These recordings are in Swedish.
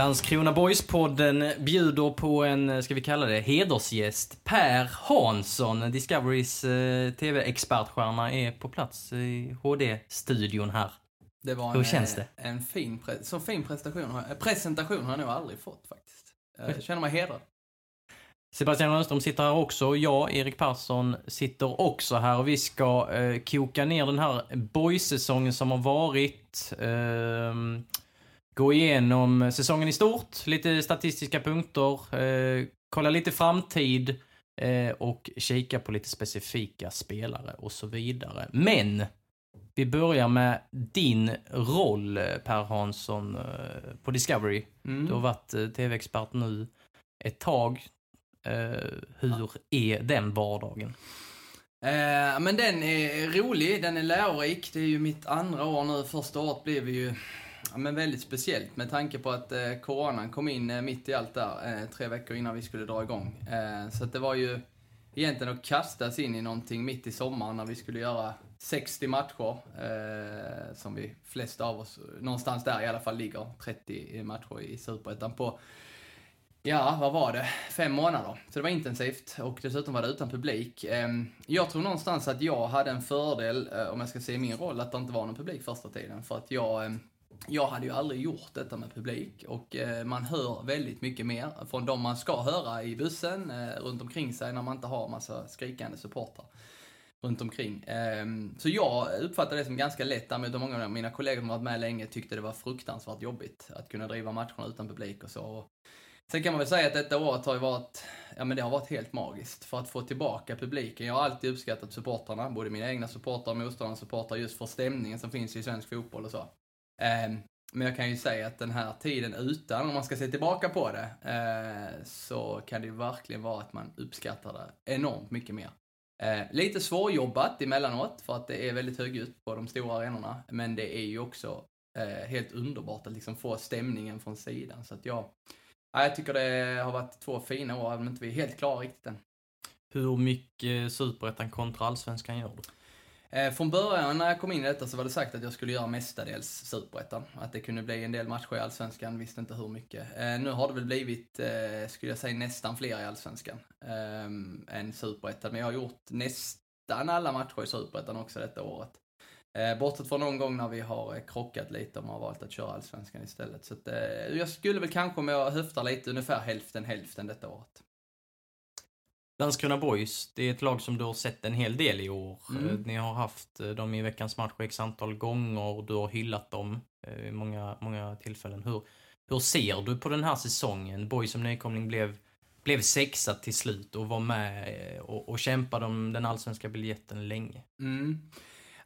Landskrona Boys-podden bjuder på en, ska vi kalla det, hedersgäst. Per Hansson, Discoverys eh, TV-expertstjärna, är på plats i HD-studion här. Det var Hur en, känns det? eh, En fin, så fin prestation, har presentation har jag nog aldrig fått faktiskt. Jag känner mig hedrad. Sebastian Rönnström sitter här också. Jag, Erik Persson, sitter också här och vi ska eh, koka ner den här boys-säsongen som har varit. ehm, gå igenom säsongen i stort, lite statistiska punkter, eh, kolla lite framtid eh, och kika på lite specifika spelare och så vidare. Men vi börjar med din roll, Per Hansson, eh, på Discovery. Mm. Du har varit eh, tv-expert nu ett tag. Eh, hur är den vardagen? Eh, men den är rolig, den är lärorik. Det är ju mitt andra år nu. Första året blev ju men väldigt speciellt med tanke på att eh, coronan kom in eh, mitt i allt där, eh, tre veckor innan vi skulle dra igång. Eh, så att det var ju egentligen att kastas in i någonting mitt i sommaren när vi skulle göra 60 matcher, eh, som vi flesta av oss, någonstans där i alla fall, ligger 30 matcher i Superettan på Ja, vad var det? Fem månader. Så det var intensivt och dessutom var det utan publik. Ehm, jag tror någonstans att jag hade en fördel, eh, om jag ska se min roll, att det inte var någon publik första tiden. För att jag, ehm, jag hade ju aldrig gjort detta med publik och eh, man hör väldigt mycket mer från de man ska höra i bussen, eh, runt omkring sig när man inte har massa skrikande supportrar runt omkring. Ehm, så jag uppfattade det som ganska lätt, däremot många av mina kollegor som varit med länge tyckte det var fruktansvärt jobbigt att kunna driva matcherna utan publik och så. Sen kan man väl säga att detta året har ju varit, ja men det har varit helt magiskt för att få tillbaka publiken. Jag har alltid uppskattat supportrarna, både mina egna supportrar och motståndarnas supportrar, just för stämningen som finns i svensk fotboll och så. Ehm, men jag kan ju säga att den här tiden utan, om man ska se tillbaka på det, eh, så kan det ju verkligen vara att man uppskattar det enormt mycket mer. Eh, lite svårjobbat emellanåt, för att det är väldigt högljutt på de stora arenorna, men det är ju också eh, helt underbart att liksom få stämningen från sidan. Så att jag, Ja, jag tycker det har varit två fina år, även om inte vi är helt klara riktigt än. Hur mycket Superettan kontra Allsvenskan gör du? Eh, från början när jag kom in i detta så var det sagt att jag skulle göra mestadels Superettan. Att det kunde bli en del matcher i Allsvenskan, visste inte hur mycket. Eh, nu har det väl blivit, eh, skulle jag säga, nästan fler i Allsvenskan ehm, än Superettan. Men jag har gjort nästan alla matcher i Superettan också detta året. Eh, bortsett från någon gång när vi har eh, krockat lite och man har valt att köra Allsvenskan istället. Så att, eh, jag skulle väl kanske, om jag höftar lite, ungefär hälften hälften detta året. Landskrona Boys, det är ett lag som du har sett en hel del i år. Mm. Eh, Ni har haft eh, dem i veckans match x antal gånger. Du har hyllat dem eh, i många, många tillfällen. Hur, hur ser du på den här säsongen? Boys som nykomling blev, blev sexa till slut och var med och, och kämpade om den allsvenska biljetten länge. Mm.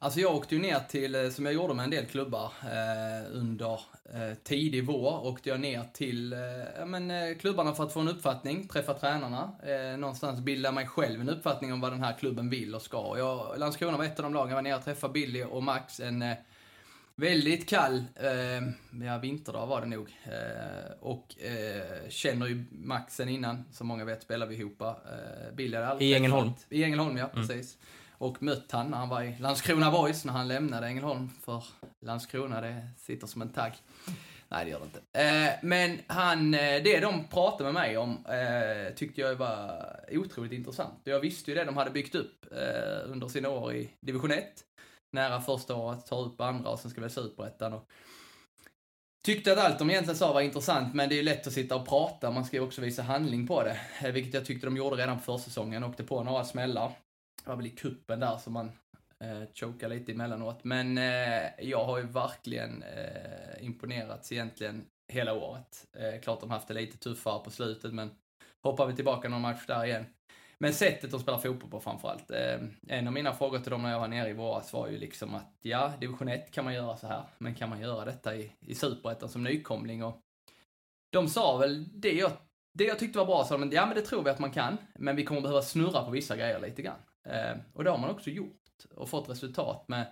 Alltså jag åkte ju ner till, eh, som jag gjorde med en del klubbar, eh, under eh, tidig vår åkte jag ner till eh, ja, men, eh, klubbarna för att få en uppfattning, träffa tränarna, eh, någonstans bilda mig själv en uppfattning om vad den här klubben vill och ska. Och Jag, Landskrona var ett av de lagen, jag var nere och träffade Billy och Max en eh, väldigt kall, eh, ja vinterdag var det nog. Eh, och eh, känner ju Max sen innan, som många vet spelar vi ihop. Eh, Billy I Ängelholm. I Ängelholm, ja Mm. precis. Och mött han när han var i Landskrona Boys, när han lämnade Ängelholm. För Landskrona, det sitter som en tagg. Nej, det gör det inte. Eh, men han, eh, det de pratade med mig om eh, tyckte jag var otroligt intressant. Jag visste ju det de hade byggt upp eh, under sina år i division 1. Nära första året, tar upp andra och sen ska vi Superettan. Och Tyckte att allt de egentligen sa var intressant, men det är ju lätt att sitta och prata, man ska ju också visa handling på det. Eh, vilket jag tyckte de gjorde redan på försäsongen, åkte på några smällar. Det var väl i kuppen där som man Eh, choka lite emellanåt. Men eh, jag har ju verkligen eh, imponerats egentligen hela året. Eh, klart de haft det lite tuffare på slutet, men hoppar vi tillbaka någon match där igen. Men sättet de spelar fotboll på framförallt. Eh, en av mina frågor till dem när jag var nere i våras var ju liksom att ja, division 1 kan man göra så här, men kan man göra detta i, i superettan som nykomling? Och de sa väl det jag, det jag tyckte var bra, sa de, ja men det tror vi att man kan, men vi kommer behöva snurra på vissa grejer lite grann. Eh, och det har man också gjort och fått resultat med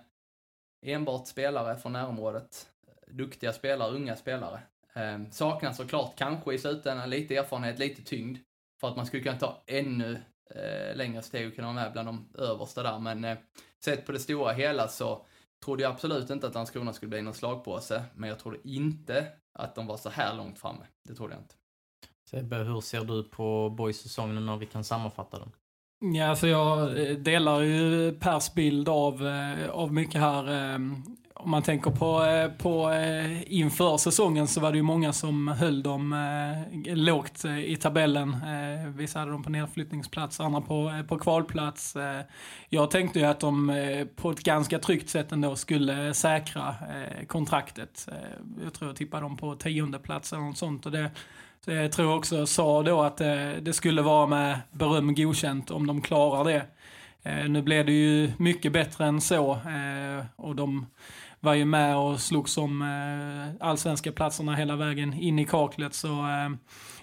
enbart spelare från närområdet, duktiga spelare, unga spelare. Eh, saknas såklart kanske i slutändan lite erfarenhet, lite tyngd för att man skulle kunna ta ännu eh, längre steg och kunna vara med bland de översta där. Men eh, sett på det stora hela så trodde jag absolut inte att Landskrona skulle bli någon slagpåse, men jag trodde inte att de var så här långt framme. Det trodde jag inte. Sebbe, hur ser du på boys säsongen när vi kan sammanfatta den? Ja, alltså jag eh, delar ju Pers bild av, eh, av mycket här. Eh, om man tänker på, på inför säsongen så var det ju många som höll dem lågt i tabellen. Vissa hade dem på nedflyttningsplats, andra på, på kvalplats. Jag tänkte ju att de på ett ganska tryggt sätt ändå skulle säkra kontraktet. Jag tror jag tippade dem på tionde plats eller något sånt. Och det, Eh, jag tror också sa då att eh, det skulle vara med beröm godkänt om de klarar det. Eh, nu blev det ju mycket bättre än så och de var ju med och slogs om allsvenska platserna hela vägen in i kaklet. Så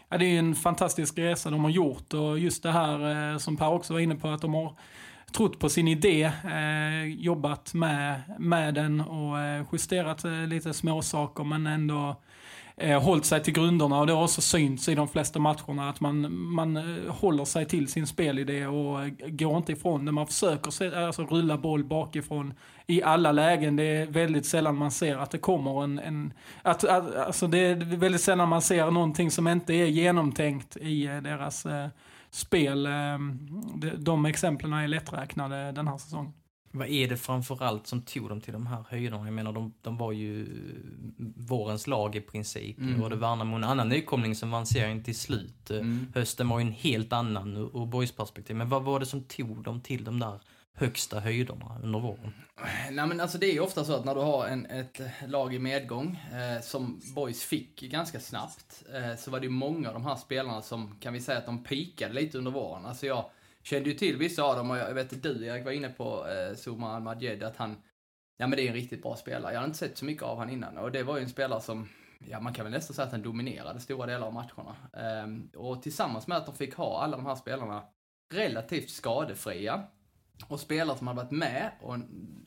ja, det är ju en fantastisk resa de har gjort och just det här som Per också var inne på att de har trott på sin idé, jobbat med, med den och justerat lite småsaker men ändå eh, hållit sig till grunderna och det har också synts i de flesta matcherna att man, man eh, håller sig till sin spelidé och eh, går inte ifrån det. Man försöker se, alltså, rulla boll bakifrån i alla lägen. Det är väldigt sällan man ser att det kommer en... en att, att, alltså det är väldigt sällan man ser någonting som inte är genomtänkt i eh, deras eh, spel. Ehm, de, de exemplen är lätträknade den här säsongen. Vad är det framförallt som tog dem till de här höjderna? Jag menar, de, de var ju vårens lag i princip. Mm. Nu var det Värnamo, en annan nykomling som vann serien till slut. Mm. Hösten var ju en helt annan ur boys perspektiv. Men vad var det som tog dem till de där högsta höjderna under våren? Nej men alltså det är ju ofta så att när du har en, ett lag i medgång, eh, som Boys fick ganska snabbt, eh, så var det ju många av de här spelarna som, kan vi säga att de pikade lite under våren. Alltså jag kände ju till vissa av dem och jag vet att du Erik var inne på eh, Zuma Al-Madjed, att han, ja men det är en riktigt bra spelare. Jag har inte sett så mycket av han innan och det var ju en spelare som, ja man kan väl nästan säga att han dominerade stora delar av matcherna. Eh, och tillsammans med att de fick ha alla de här spelarna relativt skadefria och spelare som har varit med och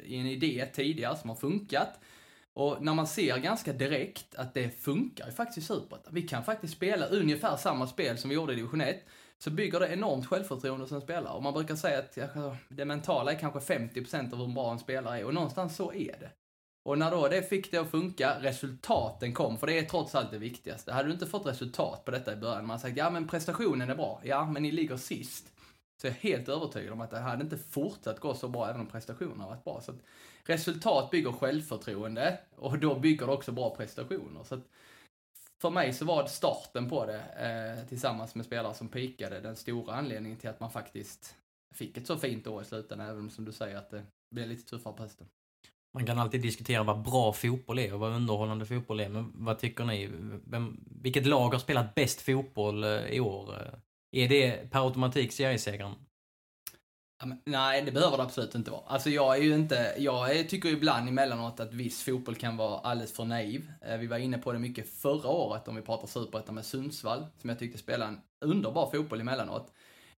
i en idé tidigare som har funkat. Och när man ser ganska direkt att det funkar ju faktiskt i Superettan. Vi kan faktiskt spela ungefär samma spel som vi gjorde i division 1 så bygger det enormt självförtroende hos en spelare. Och man brukar säga att alltså, det mentala är kanske 50% av hur bra en spelare är och någonstans så är det. Och när då det fick det att funka, resultaten kom, för det är trots allt det viktigaste. Hade du inte fått resultat på detta i början, man sagt ja men prestationen är bra, ja men ni ligger sist. Så jag är helt övertygad om att det hade inte fortsatt gå så bra även om prestationen har varit bra. Så att resultat bygger självförtroende och då bygger det också bra prestationer. Så att för mig så var det starten på det, eh, tillsammans med spelare som pikade, den stora anledningen till att man faktiskt fick ett så fint år i slutändan, även som du säger att det blev lite tuffare på hösten. Man kan alltid diskutera vad bra fotboll är och vad underhållande fotboll är, men vad tycker ni? Vem, vilket lag har spelat bäst fotboll eh, i år? Eh, är det per automatik seriesegraren? Nej, det behöver det absolut inte vara. Alltså jag är ju inte, jag tycker ibland emellanåt att viss fotboll kan vara alldeles för naiv. Eh, vi var inne på det mycket förra året om vi pratar superettan med Sundsvall, som jag tyckte spelade en underbar fotboll emellanåt.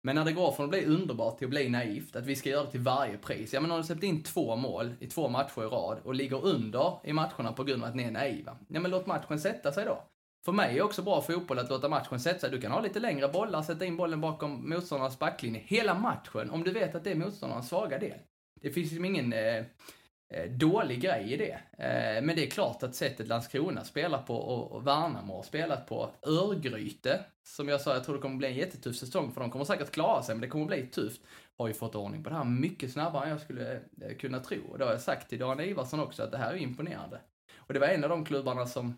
Men när det går från att bli underbart till att bli naivt, att vi ska göra det till varje pris. Ja men har du släppt in två mål i två matcher i rad och ligger under i matcherna på grund av att ni är naiva. Ja men låt matchen sätta sig då. För mig är också bra fotboll att låta matchen sätta sig. Du kan ha lite längre bollar, sätta in bollen bakom motståndarnas backlinje hela matchen, om du vet att det är motståndarnas svaga del. Det finns liksom ingen eh, eh, dålig grej i det. Eh, men det är klart att sättet Landskrona spelar på och Värnamo har spelat på, Örgryte, som jag sa, jag tror det kommer bli en jättetuff säsong för de kommer säkert klara sig, men det kommer bli tufft, har ju fått ordning på det här mycket snabbare än jag skulle eh, kunna tro. Och det har jag sagt till Dan Ivarsson också, att det här är imponerande. Och det var en av de klubbarna som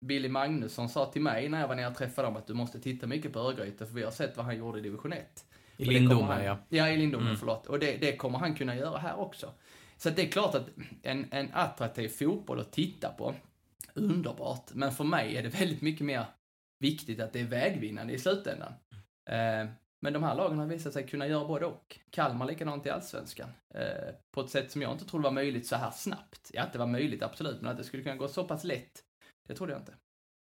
Billy Magnusson sa till mig när jag var nere och träffade dem att du måste titta mycket på Örgryte för vi har sett vad han gjorde i division 1. I Lindome, ja. Ja, i Lindome, Mm. förlåt. Och det, det kommer han kunna göra här också. Så det är klart att en, en attraktiv fotboll att titta på, underbart. Men för mig är det väldigt mycket mer viktigt att det är vägvinnande i slutändan. Eh, men de här lagen har visat sig kunna göra både och. Kalmar likadant i Allsvenskan. Eh, på ett sätt som jag inte trodde var möjligt så här snabbt. Ja, att det var möjligt, absolut, men att det skulle kunna gå så pass lätt, det trodde jag inte.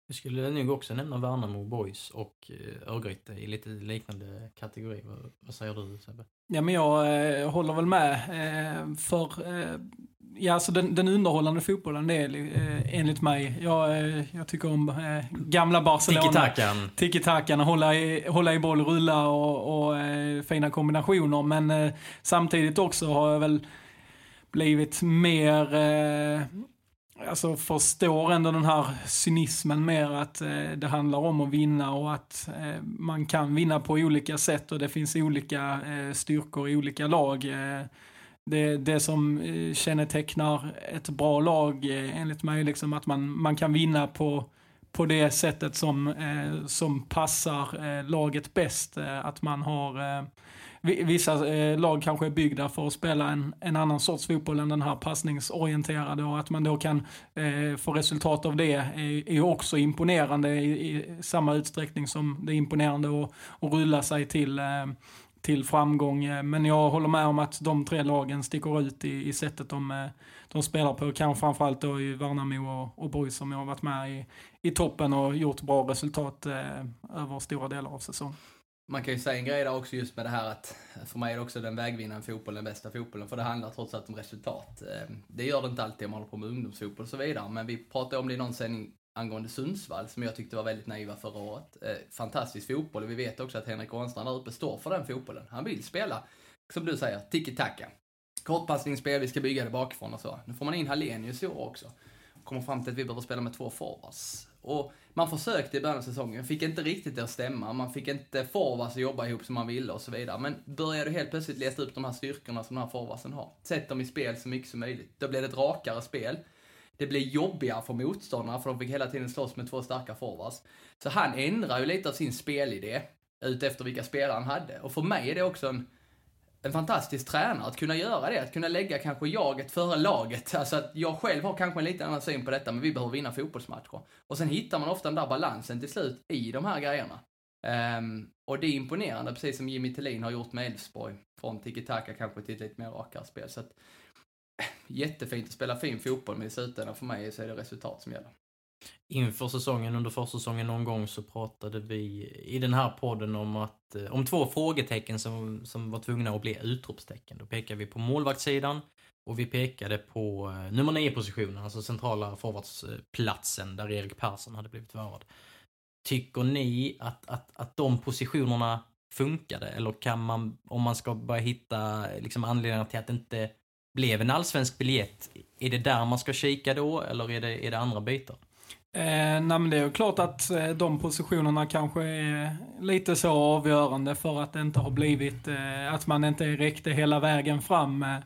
Jag skulle nog också nämna Värnamo Boys och eh, Örgryte i lite liknande kategori. Vad, vad säger du Sebbe? Ja, men jag eh, håller väl med. Eh, för eh, ja, alltså den, den underhållande fotbollen, det är eh, enligt mig. Jag, eh, jag tycker om eh, gamla Barcelona. Tiki-takan. Tiki-takan, hålla i, hålla i boll, rulla och, och eh, fina kombinationer. Men eh, samtidigt också har jag väl blivit mer, eh, alltså förstår ändå den här cynismen mer att eh, det handlar om att vinna och att eh, man kan vinna på olika sätt och det finns olika eh, styrkor i olika lag. Eh, det, det som eh, kännetecknar ett bra lag eh, enligt mig liksom att man, man kan vinna på på det sättet som, eh, som passar eh, laget bäst. Eh, att man har eh, Vissa eh, lag kanske är byggda för att spela en, en annan sorts fotboll än den här passningsorienterade och att man då kan eh, få resultat av det är, är ju också imponerande i, i samma utsträckning som det är imponerande att, att rulla sig till, eh, till framgång. Eh, men jag håller med om att de tre lagen sticker ut i, i sättet de, eh, de spelar på. Kanske framförallt då i Värnamo och, och Borg som har varit med i, i toppen och gjort bra resultat eh, över stora delar av säsongen. Man kan ju säga en grej där också just med det här att för mig är det också den vägvinnande fotbollen den bästa fotbollen. För det handlar trots allt om resultat. Eh, det gör det inte alltid om man håller på med ungdomsfotboll och så vidare. Men vi pratade om det i någon sändning angående Sundsvall som jag tyckte var väldigt naiva förra året. Eh, fantastisk fotboll och vi vet också att Henrik Ånstrand där uppe står för den fotbollen. Han vill spela, som du säger, tiki-taka. Kortpassningsspel, vi ska bygga det bakifrån och så. Nu får man in Hallenius i år också. Kommer fram till att vi behöver spela med två forwards. Och man försökte i början av säsongen, fick inte riktigt det att stämma. Man fick inte forwards att jobba ihop som man ville och så vidare. Men började helt plötsligt leta upp de här styrkorna som den här forwardsen har. Sätt dem i spel så mycket som möjligt. Då blev det ett rakare spel. Det blev jobbigare för motståndarna för de fick hela tiden slåss med två starka forwards. Så han ändrar ju lite av sin spelidé utefter vilka spelare han hade. Och för mig är det också en, en fantastisk tränare att kunna göra det. Att kunna lägga kanske jaget före laget. Alltså att jag själv har kanske en lite annan syn på detta, men vi behöver vinna fotbollsmatcher. Och sen hittar man ofta den där balansen till slut i de här grejerna. Um, och det är imponerande, precis som Jimmy Tillin har gjort med Elfsborg. Från tiki-taka kanske till ett lite mer rakare spel. Så att, eh, jättefint att spela fin fotboll, men i slutändan för mig så är det resultat som gäller. Inför säsongen, under försäsongen någon gång så pratade vi i den här podden om att eh, om två frågetecken som, som var tvungna att bli utropstecken. Då pekade vi på målvaktssidan och vi pekade på eh, nummer nio positionen, alltså centrala forwardsplatsen där Erik Persson hade blivit värvad. Tycker ni att, att, att de positionerna funkade? Eller kan man, om man ska börja hitta liksom, anledningar till att det inte blev en allsvensk biljett, är det där man ska kika då eller är det, är det andra bitar? Eh, nej men det är ju klart att eh, de positionerna kanske är lite så avgörande för att det inte har blivit, eh, att man inte räckte hela vägen fram. Eh,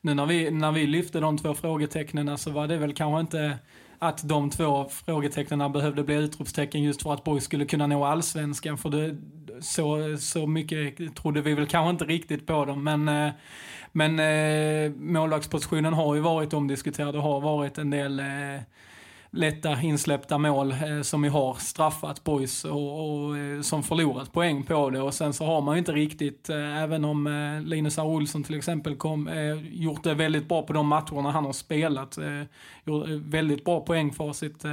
nu när vi, när vi lyfte de två frågetecknen så var det väl kanske inte att de två frågetecknen behövde bli utropstecken just för att Borg skulle kunna nå allsvenskan. För det, så, så mycket trodde vi väl kanske inte riktigt på dem. Men, eh, men eh, målvaktspositionen har ju varit omdiskuterad. och har varit en del eh, lätta insläppta mål eh, som ju har straffat boys och, och eh, som förlorat poäng på det. Och sen så har man ju inte riktigt, eh, även om eh, Linus R. Olsson till exempel kom, eh, gjort det väldigt bra på de matcherna han har spelat. Eh, gjort väldigt bra poängfacit.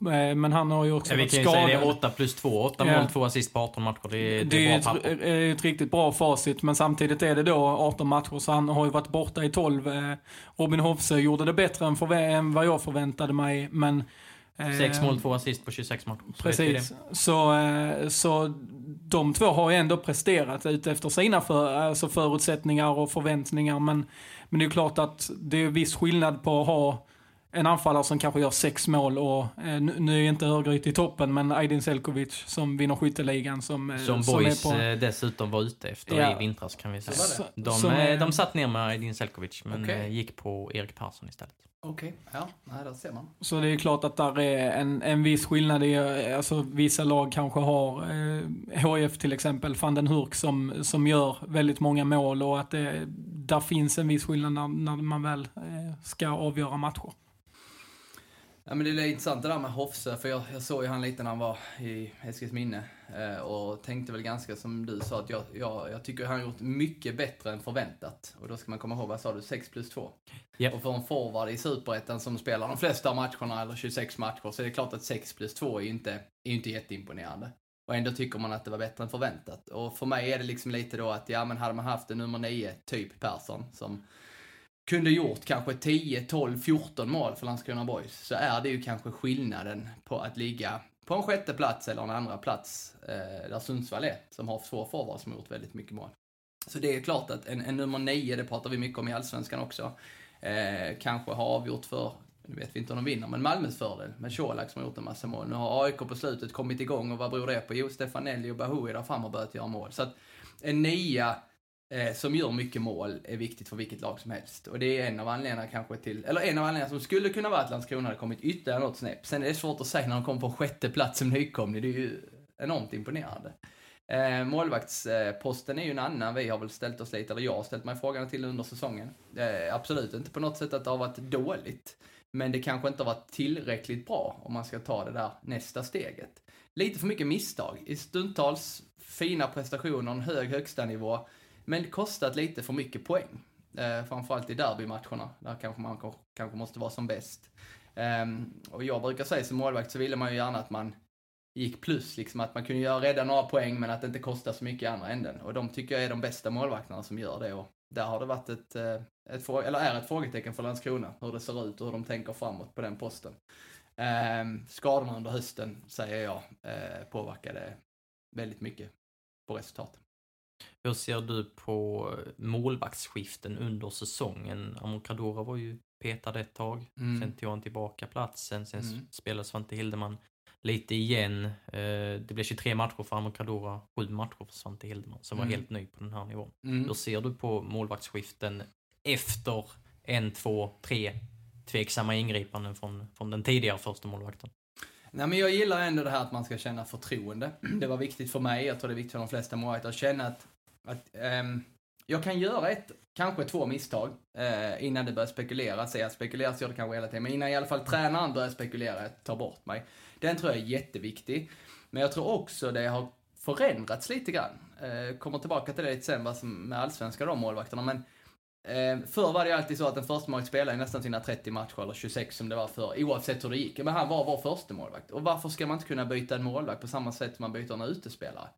Eh, men han har ju också vi varit kan ju säga skadad. det är 8 plus 2. 8 Ja. mål, 2 assist på 18 matcher. Det är, det Det är bra ett, är ett riktigt bra facit, men samtidigt är det då 18 matcher, så han har ju varit borta i 12. Eh, Robin Hofse gjorde det bättre än, förvä- än vad jag förväntade mig, men... eh, 6 mål, 2 assist på 26 matcher. Precis. Så, så de två har ju ändå presterat ut efter sina för, alltså förutsättningar och förväntningar. Men, men det är klart att det är viss skillnad på att ha en anfallare som kanske gör sex mål och eh, nu, nu är inte Örgryte i toppen men Aydin Selkovic som vinner skytteligan som, eh, Som som Boys är på... eh, dessutom var ute efter Ja. i vintras kan vi säga. Så- De, som eh, de satt ner med Aydin Selkovic men eh, gick på Erik Persson istället. Okej, ja, nej, där ser man. Så det är klart att där är en, en viss skillnad i, alltså vissa lag kanske har eh, HF till exempel, van den Hurk som, som gör väldigt många mål och att det, där finns en viss skillnad när, när man väl eh, ska avgöra matcher. Ja, men det är intressant det där med Hofse, för jag, jag såg ju han lite när han var i Eskilsminne eh, och tänkte väl ganska som du sa att jag, jag, jag tycker han har gjort mycket bättre än förväntat. Och då ska man komma ihåg, vad sa du, 6 plus 2? Japp. Och för en forward i Superettan som spelar de flesta matcherna, eller 26 matcher, så är det klart att 6 plus 2 är ju inte, är inte jätteimponerande. Och ändå tycker man att det var bättre än förväntat. Och för mig är det liksom lite då att, ja men hade man haft en nummer 9, typ Persson, som kunde gjort kanske 10, 12, 14 mål för Landskrona Boys så är det ju kanske skillnaden på att ligga på en sjätte plats eller en andra plats eh, där Sundsvall är, som har två forwards som har gjort väldigt mycket mål. Så det är klart att en, en nummer 9, det pratar vi mycket om i Allsvenskan också, eh, kanske har avgjort för, nu vet vi inte om de vinner, men Malmös fördel med Colak som har gjort en massa mål. Nu har AIK på slutet kommit igång och vad beror det på? Jo, Stefanelli och Bahoui där fram har börjat göra mål. Så att en nia eh, som gör mycket mål är viktigt för vilket lag som helst. Och det är en av anledningarna kanske till, eller en av anledningarna som skulle kunna vara att Landskrona hade kommit ytterligare något snäpp. Sen är det svårt att säga när de kommer på sjätte plats som nykomling. Det är ju enormt imponerande. Eh, målvaktsposten är ju en annan. Vi har väl ställt oss lite, eller jag har ställt mig frågan till under säsongen. Eh, absolut inte på något sätt att det har varit dåligt. Men det kanske inte har varit tillräckligt bra om man ska ta det där nästa steget. Lite för mycket misstag. I stundtals fina prestationer, en hög högsta nivå men kostat lite för mycket poäng. Eh, framförallt i derbymatcherna, där kanske man kanske måste vara som bäst. Ehm, och jag brukar säga som målvakt så ville man ju gärna att man gick plus, liksom att man kunde göra, rädda några poäng men att det inte kostar så mycket i andra änden. Och de tycker jag är de bästa målvakterna som gör det. Och där har det varit ett, eh, ett eller är ett frågetecken för Landskrona, hur det ser ut och hur de tänker framåt på den posten. Eh, skadorna under hösten, säger jag, eh, påverkade väldigt mycket på resultatet. Hur ser du på målvaktsskiften under säsongen? Amokadora var ju petad ett tag, Mm. sen tog han tillbaka platsen, sen Mm. spelade Svante Hildeman lite igen. Eh, Det blev 23 matcher för Amokadora, 7 matcher för Svante Hildeman, som var Mm. helt ny på den här nivån. Mm. Hur ser du på målvaktsskiften efter en, två, tre tveksamma ingripanden från, från den tidigare första målvakten? Nej, men jag gillar ändå det här att man ska känna förtroende. Det var viktigt för mig, jag tror det är viktigt för de flesta målvakter, att känna att, att ehm, jag kan göra ett, kanske två misstag eh, innan det börjar spekuleras. Jag spekulerar så gör det kanske hela tiden, men innan i alla fall tränaren börjar spekulera, ta bort mig. Den tror jag är jätteviktig. Men jag tror också det har förändrats lite grann. Eh, kommer tillbaka till det lite sen, vad som med allsvenska de målvakterna, men Eh, förr var det ju alltid så att en förstemålvakt spelade spelade nästan sina 30 matcher, eller 26 som det var för oavsett hur det gick. Men han var vår första målvakt. Och varför ska man inte kunna byta en målvakt på samma sätt som man byter en utespelare?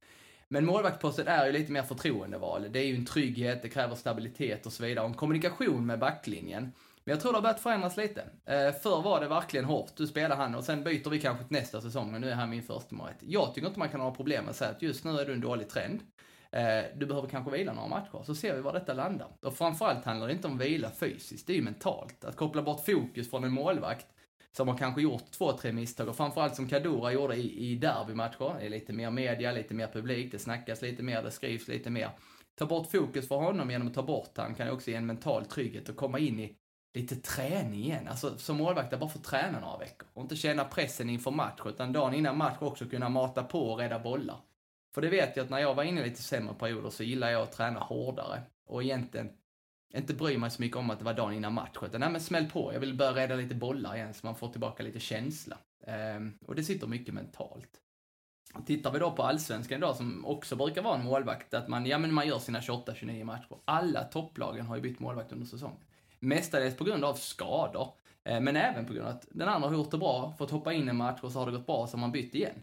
Men målvaktsposten är ju lite mer förtroendeval. Det är ju en trygghet, det kräver stabilitet och så vidare. Och en kommunikation med backlinjen. Men jag tror det har börjat förändras lite. Eh, förr var det verkligen hårt. Du spelar han och sen byter vi kanske till nästa säsong, och nu är han min förstemålvakt. Jag tycker inte man kan ha problem med att säga att just nu är du en dålig trend. Eh, du behöver kanske vila några matcher, så ser vi var detta landar. Och framförallt handlar det inte om vila fysiskt, det är ju mentalt. Att koppla bort fokus från en målvakt som har kanske gjort två, tre misstag och framförallt som Kadura gjorde i, i derbymatcher. Det är lite mer media, lite mer publik, det snackas lite mer, det skrivs lite mer. Ta bort fokus för honom genom att ta bort han kan också ge en mental trygghet och komma in i lite träning igen. Alltså som målvakt, bara få träna några veckor och inte känna pressen inför match, utan dagen innan match också kunna mata på och rädda bollar. För det vet jag att när jag var inne i lite sämre perioder så gillar jag att träna hårdare och egentligen inte bry mig så mycket om att det var dagen innan match, utan nej men smäll på, jag vill börja rädda lite bollar igen så man får tillbaka lite känsla. Ehm, och det sitter mycket mentalt. Tittar vi då på allsvenskan idag som också brukar vara en målvakt, att man, ja men man gör sina 28-29 matcher. Alla topplagen har ju bytt målvakt under säsongen. Mestadels på grund av skador, eh, men även på grund av att den andra har gjort det bra, fått hoppa in en match och så har det gått bra så har man bytt igen.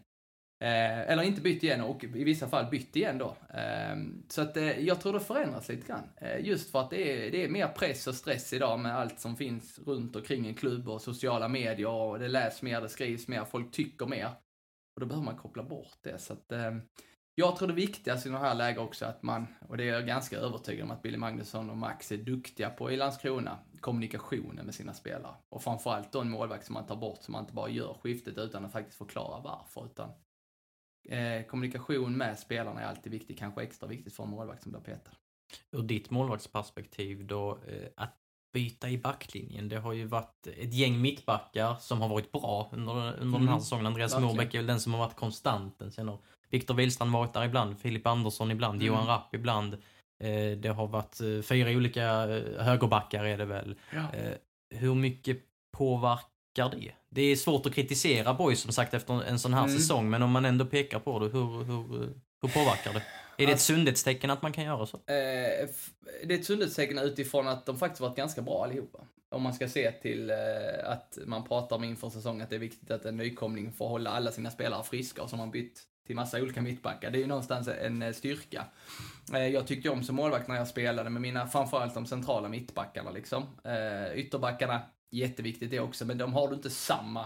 Eh, eller inte bytt igen och i vissa fall bytt igen då. Eh, så att eh, jag tror det förändras lite grann. Eh, just för att det är, det är mer press och stress idag med allt som finns runt omkring en klubb och sociala medier och det läs mer, det skrivs mer, folk tycker mer. Och då behöver man koppla bort det. Så att, eh, Jag tror det viktigaste i de här lägena också att man, och det är jag ganska övertygad om att Billy Magnusson och Max är duktiga på i Landskrona, kommunikationen med sina spelare. Och framförallt då en målvakt som man tar bort, så man inte bara gör skiftet utan att faktiskt förklara varför. Utan, eh, kommunikation med spelarna är alltid viktigt, kanske extra viktigt för en målvakt som blir petad. Ur ditt målvaktsperspektiv då, eh, att byta i backlinjen. Det har ju varit ett gäng mittbackar som har varit bra under, under mm. den här säsongen. Andreas Verkligen. Är väl den som har varit konstanten. Sen har Viktor Wihlstrand varit där ibland, Filip Andersson ibland, mm. Johan Rapp ibland. Eh, det har varit fyra olika högerbackar är det väl. Ja. Hur mycket påverkar det? Det är svårt att kritisera Boys som sagt efter en sån här mm. säsong, men om man ändå pekar på det, hur, hur, hur påverkar det? Är det ett sundhetstecken att man kan göra så? Eh, det är ett sundhetstecken utifrån att de faktiskt varit ganska bra allihopa. Om man ska se till eh, att man pratar om inför säsongen att det är viktigt att en nykomling får hålla alla sina spelare friska och som har bytt till massa olika mittbackar. Det är ju någonstans en eh, styrka. Eh, jag tyckte om som målvakt när jag spelade med mina, framförallt de centrala mittbackarna liksom. Eh, ytterbackarna, jätteviktigt det också, men de har du inte samma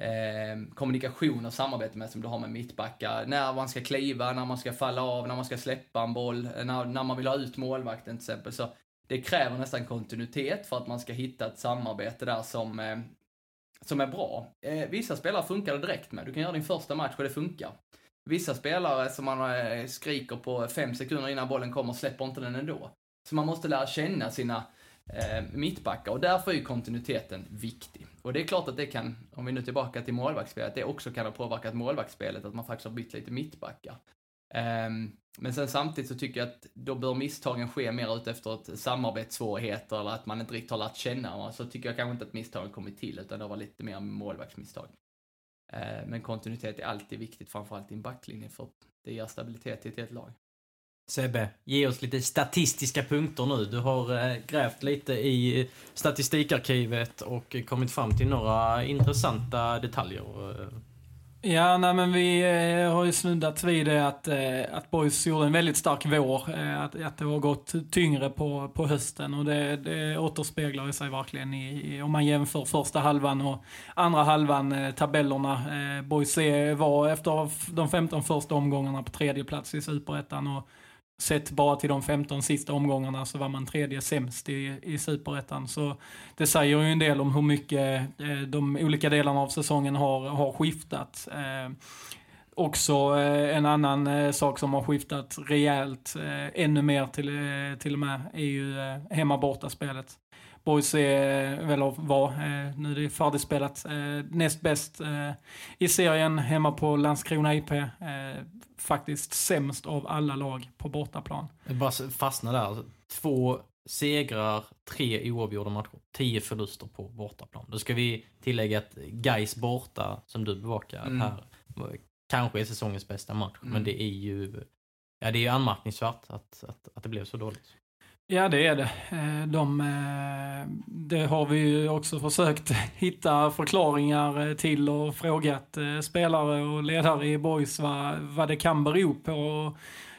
eh, kommunikation och samarbete med som du har med mittbackar. När man ska kliva, när man ska falla av, när man ska släppa en boll, när, när man vill ha ut målvakten till exempel. Så det kräver nästan kontinuitet för att man ska hitta ett samarbete där som, eh, som är bra. Eh, vissa spelare funkar det direkt med. Du kan göra din första match och det funkar. Vissa spelare som man eh, skriker på fem sekunder innan bollen kommer släpper inte den ändå. Så man måste lära känna sina eh, mittbackar och därför är ju kontinuiteten viktig. Och det är klart att det kan, om vi nu är tillbaka till målvaktsspelet, det också kan ha påverkat målvaktsspelet att man faktiskt har bytt lite mittbackar. Eh, men sen samtidigt så tycker jag att då bör misstagen ske mer utefter ett samarbetssvårigheter eller att man inte riktigt har lärt känna. Så tycker jag kanske inte att misstagen kommit till utan det var lite mer målvaktsmisstag. Ehm, men kontinuitet är alltid viktigt, framförallt i en backlinje för det ger stabilitet i ett helt lag. Sebbe, ge oss lite statistiska punkter nu. Du har eh, grävt lite i statistikarkivet och kommit fram till några intressanta detaljer. Ja, nej men vi eh, har ju snuddat vid det att, eh, att Boys gjorde en väldigt stark vår. Att, att det har gått tyngre på, på hösten och det, det återspeglar sig verkligen i, om man jämför första halvan och andra halvan, tabellerna. Boys var efter de 15 första omgångarna på tredje plats i Superettan och Sett bara till de 15 sista omgångarna så var man tredje sämst i, i superettan. Så det säger ju en del om hur mycket eh, de olika delarna av säsongen har, har skiftat. Eh, också eh, en annan eh, sak som har skiftat rejält, eh, ännu mer till, till och med, är ju hemma borta spelet. Boys är, eller var, eh, nu är det färdigspelat, eh, näst bäst eh, i serien hemma på Landskrona IP. Faktiskt sämst av alla lag på bortaplan. Jag bara fastna där. Två segrar, tre oavgjorda matcher, tio förluster på bortaplan. Då ska vi tillägga att Gais borta, som du bevakar mm. här, kanske är säsongens bästa match. Mm. Men det är ju ja, det är anmärkningsvärt att, att, att det blev så dåligt. Ja, det är det. Eh, de, eh, det har vi ju också försökt hitta förklaringar eh, till och frågat spelare och ledare i Boys vad, vad det kan bero på.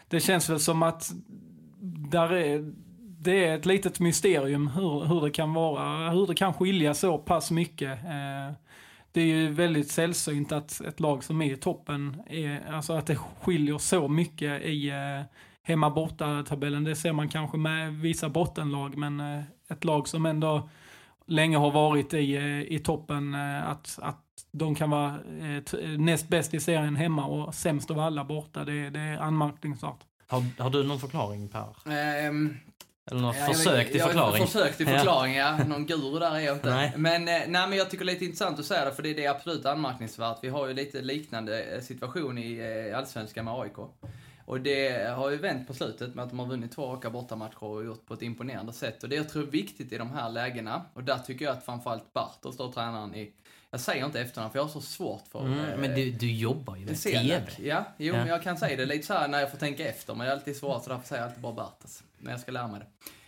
Det känns väl som att där är, det är ett litet mysterium hur, hur det kan vara, hur det kan skilja så pass mycket. Det är ju väldigt sällsynt att ett lag som är i toppen, är, alltså att det skiljer så mycket i hemma borta tabellen. Det ser man kanske med vissa bottenlag, men eh, ett lag som ändå länge har varit i, eh, i toppen, eh, att, att de kan vara näst bäst i serien hemma och sämst av alla borta, det, det är anmärkningsvärt. Har, har du någon förklaring Per? Um, Eller något ja, försök till förklaring? Jag försök till förklaring, ja. Någon guru där är jag inte. Nej. Men, nej, men jag tycker det är lite intressant att säga det, för det, det är absolut anmärkningsvärt. Vi har ju lite liknande situation i Allsvenskan med AIK. Och det har ju vänt på slutet med att de har vunnit två raka bortamatcher och gjort på ett imponerande sätt. Och det jag tror är viktigt i de här lägena, och där tycker jag att framförallt Bartos, då tränaren i jag säger inte efternamn för jag har så svårt för... Mm, eh, men du, du jobbar ju med TV. Ja, jo, ja. jag kan säga det lite så här när jag får tänka efter, men det är alltid svårt så därför säger jag alltid bara Bartos. När jag ska lära mig det.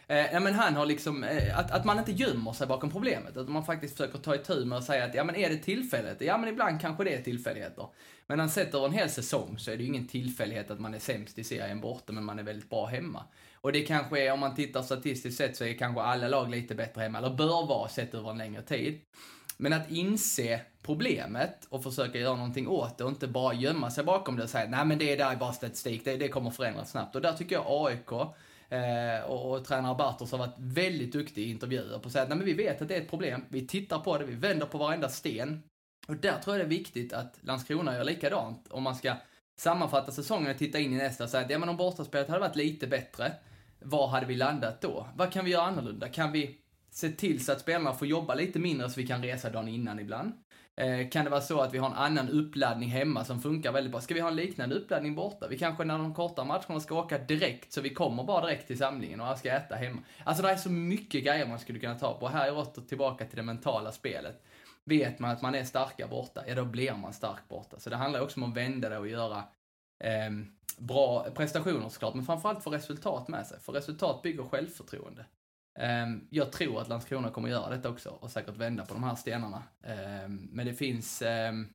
Eh, men han har liksom, eh, att, att man inte gömmer sig bakom problemet. Att man faktiskt försöker ta itu med och säga att ja men är det tillfälligt? Ja men ibland kanske det är tillfälligheter. Men han sett över en hel säsong så är det ju ingen tillfällighet att man är sämst i serien borta men man är väldigt bra hemma. Och det kanske är, om man tittar statistiskt sett så är kanske alla lag lite bättre hemma, eller bör vara sett över en längre tid. men att inse problemet och försöka göra någonting åt det och inte bara gömma sig bakom det och säga nej men det är där bara statistik, det, det kommer förändras snabbt. Och där tycker jag AIK eh, och, och tränare Bartos har varit väldigt duktig i intervjuer på att säga att nej men vi vet att det är ett problem, vi tittar på det, vi vänder på varenda sten. Och där tror jag det är viktigt att Landskrona gör likadant om man ska sammanfatta säsongen och titta in i nästa och säga att ja men om bortaspelet hade varit lite bättre, var hade vi landat då? Vad kan vi göra annorlunda? Kan vi se till så att spelarna får jobba lite mindre så vi kan resa dagen innan ibland? Eh, kan det vara så att vi har en annan uppladdning hemma som funkar väldigt bra? Ska vi ha en liknande uppladdning borta? Vi kanske när de korta matcherna ska åka direkt, så vi kommer bara direkt till samlingen och ska äta hemma. Alltså det är så mycket grejer man skulle kunna ta på. Här är åter tillbaka till det mentala spelet. Vet man att man är starka borta, ja då blir man stark borta. Så det handlar också om att vända det och göra eh, bra prestationer såklart, men framförallt få resultat med sig. För resultat bygger självförtroende. Ehm, jag tror att Landskrona kommer göra detta också och säkert vända på de här stenarna. Ehm, men det finns ehm,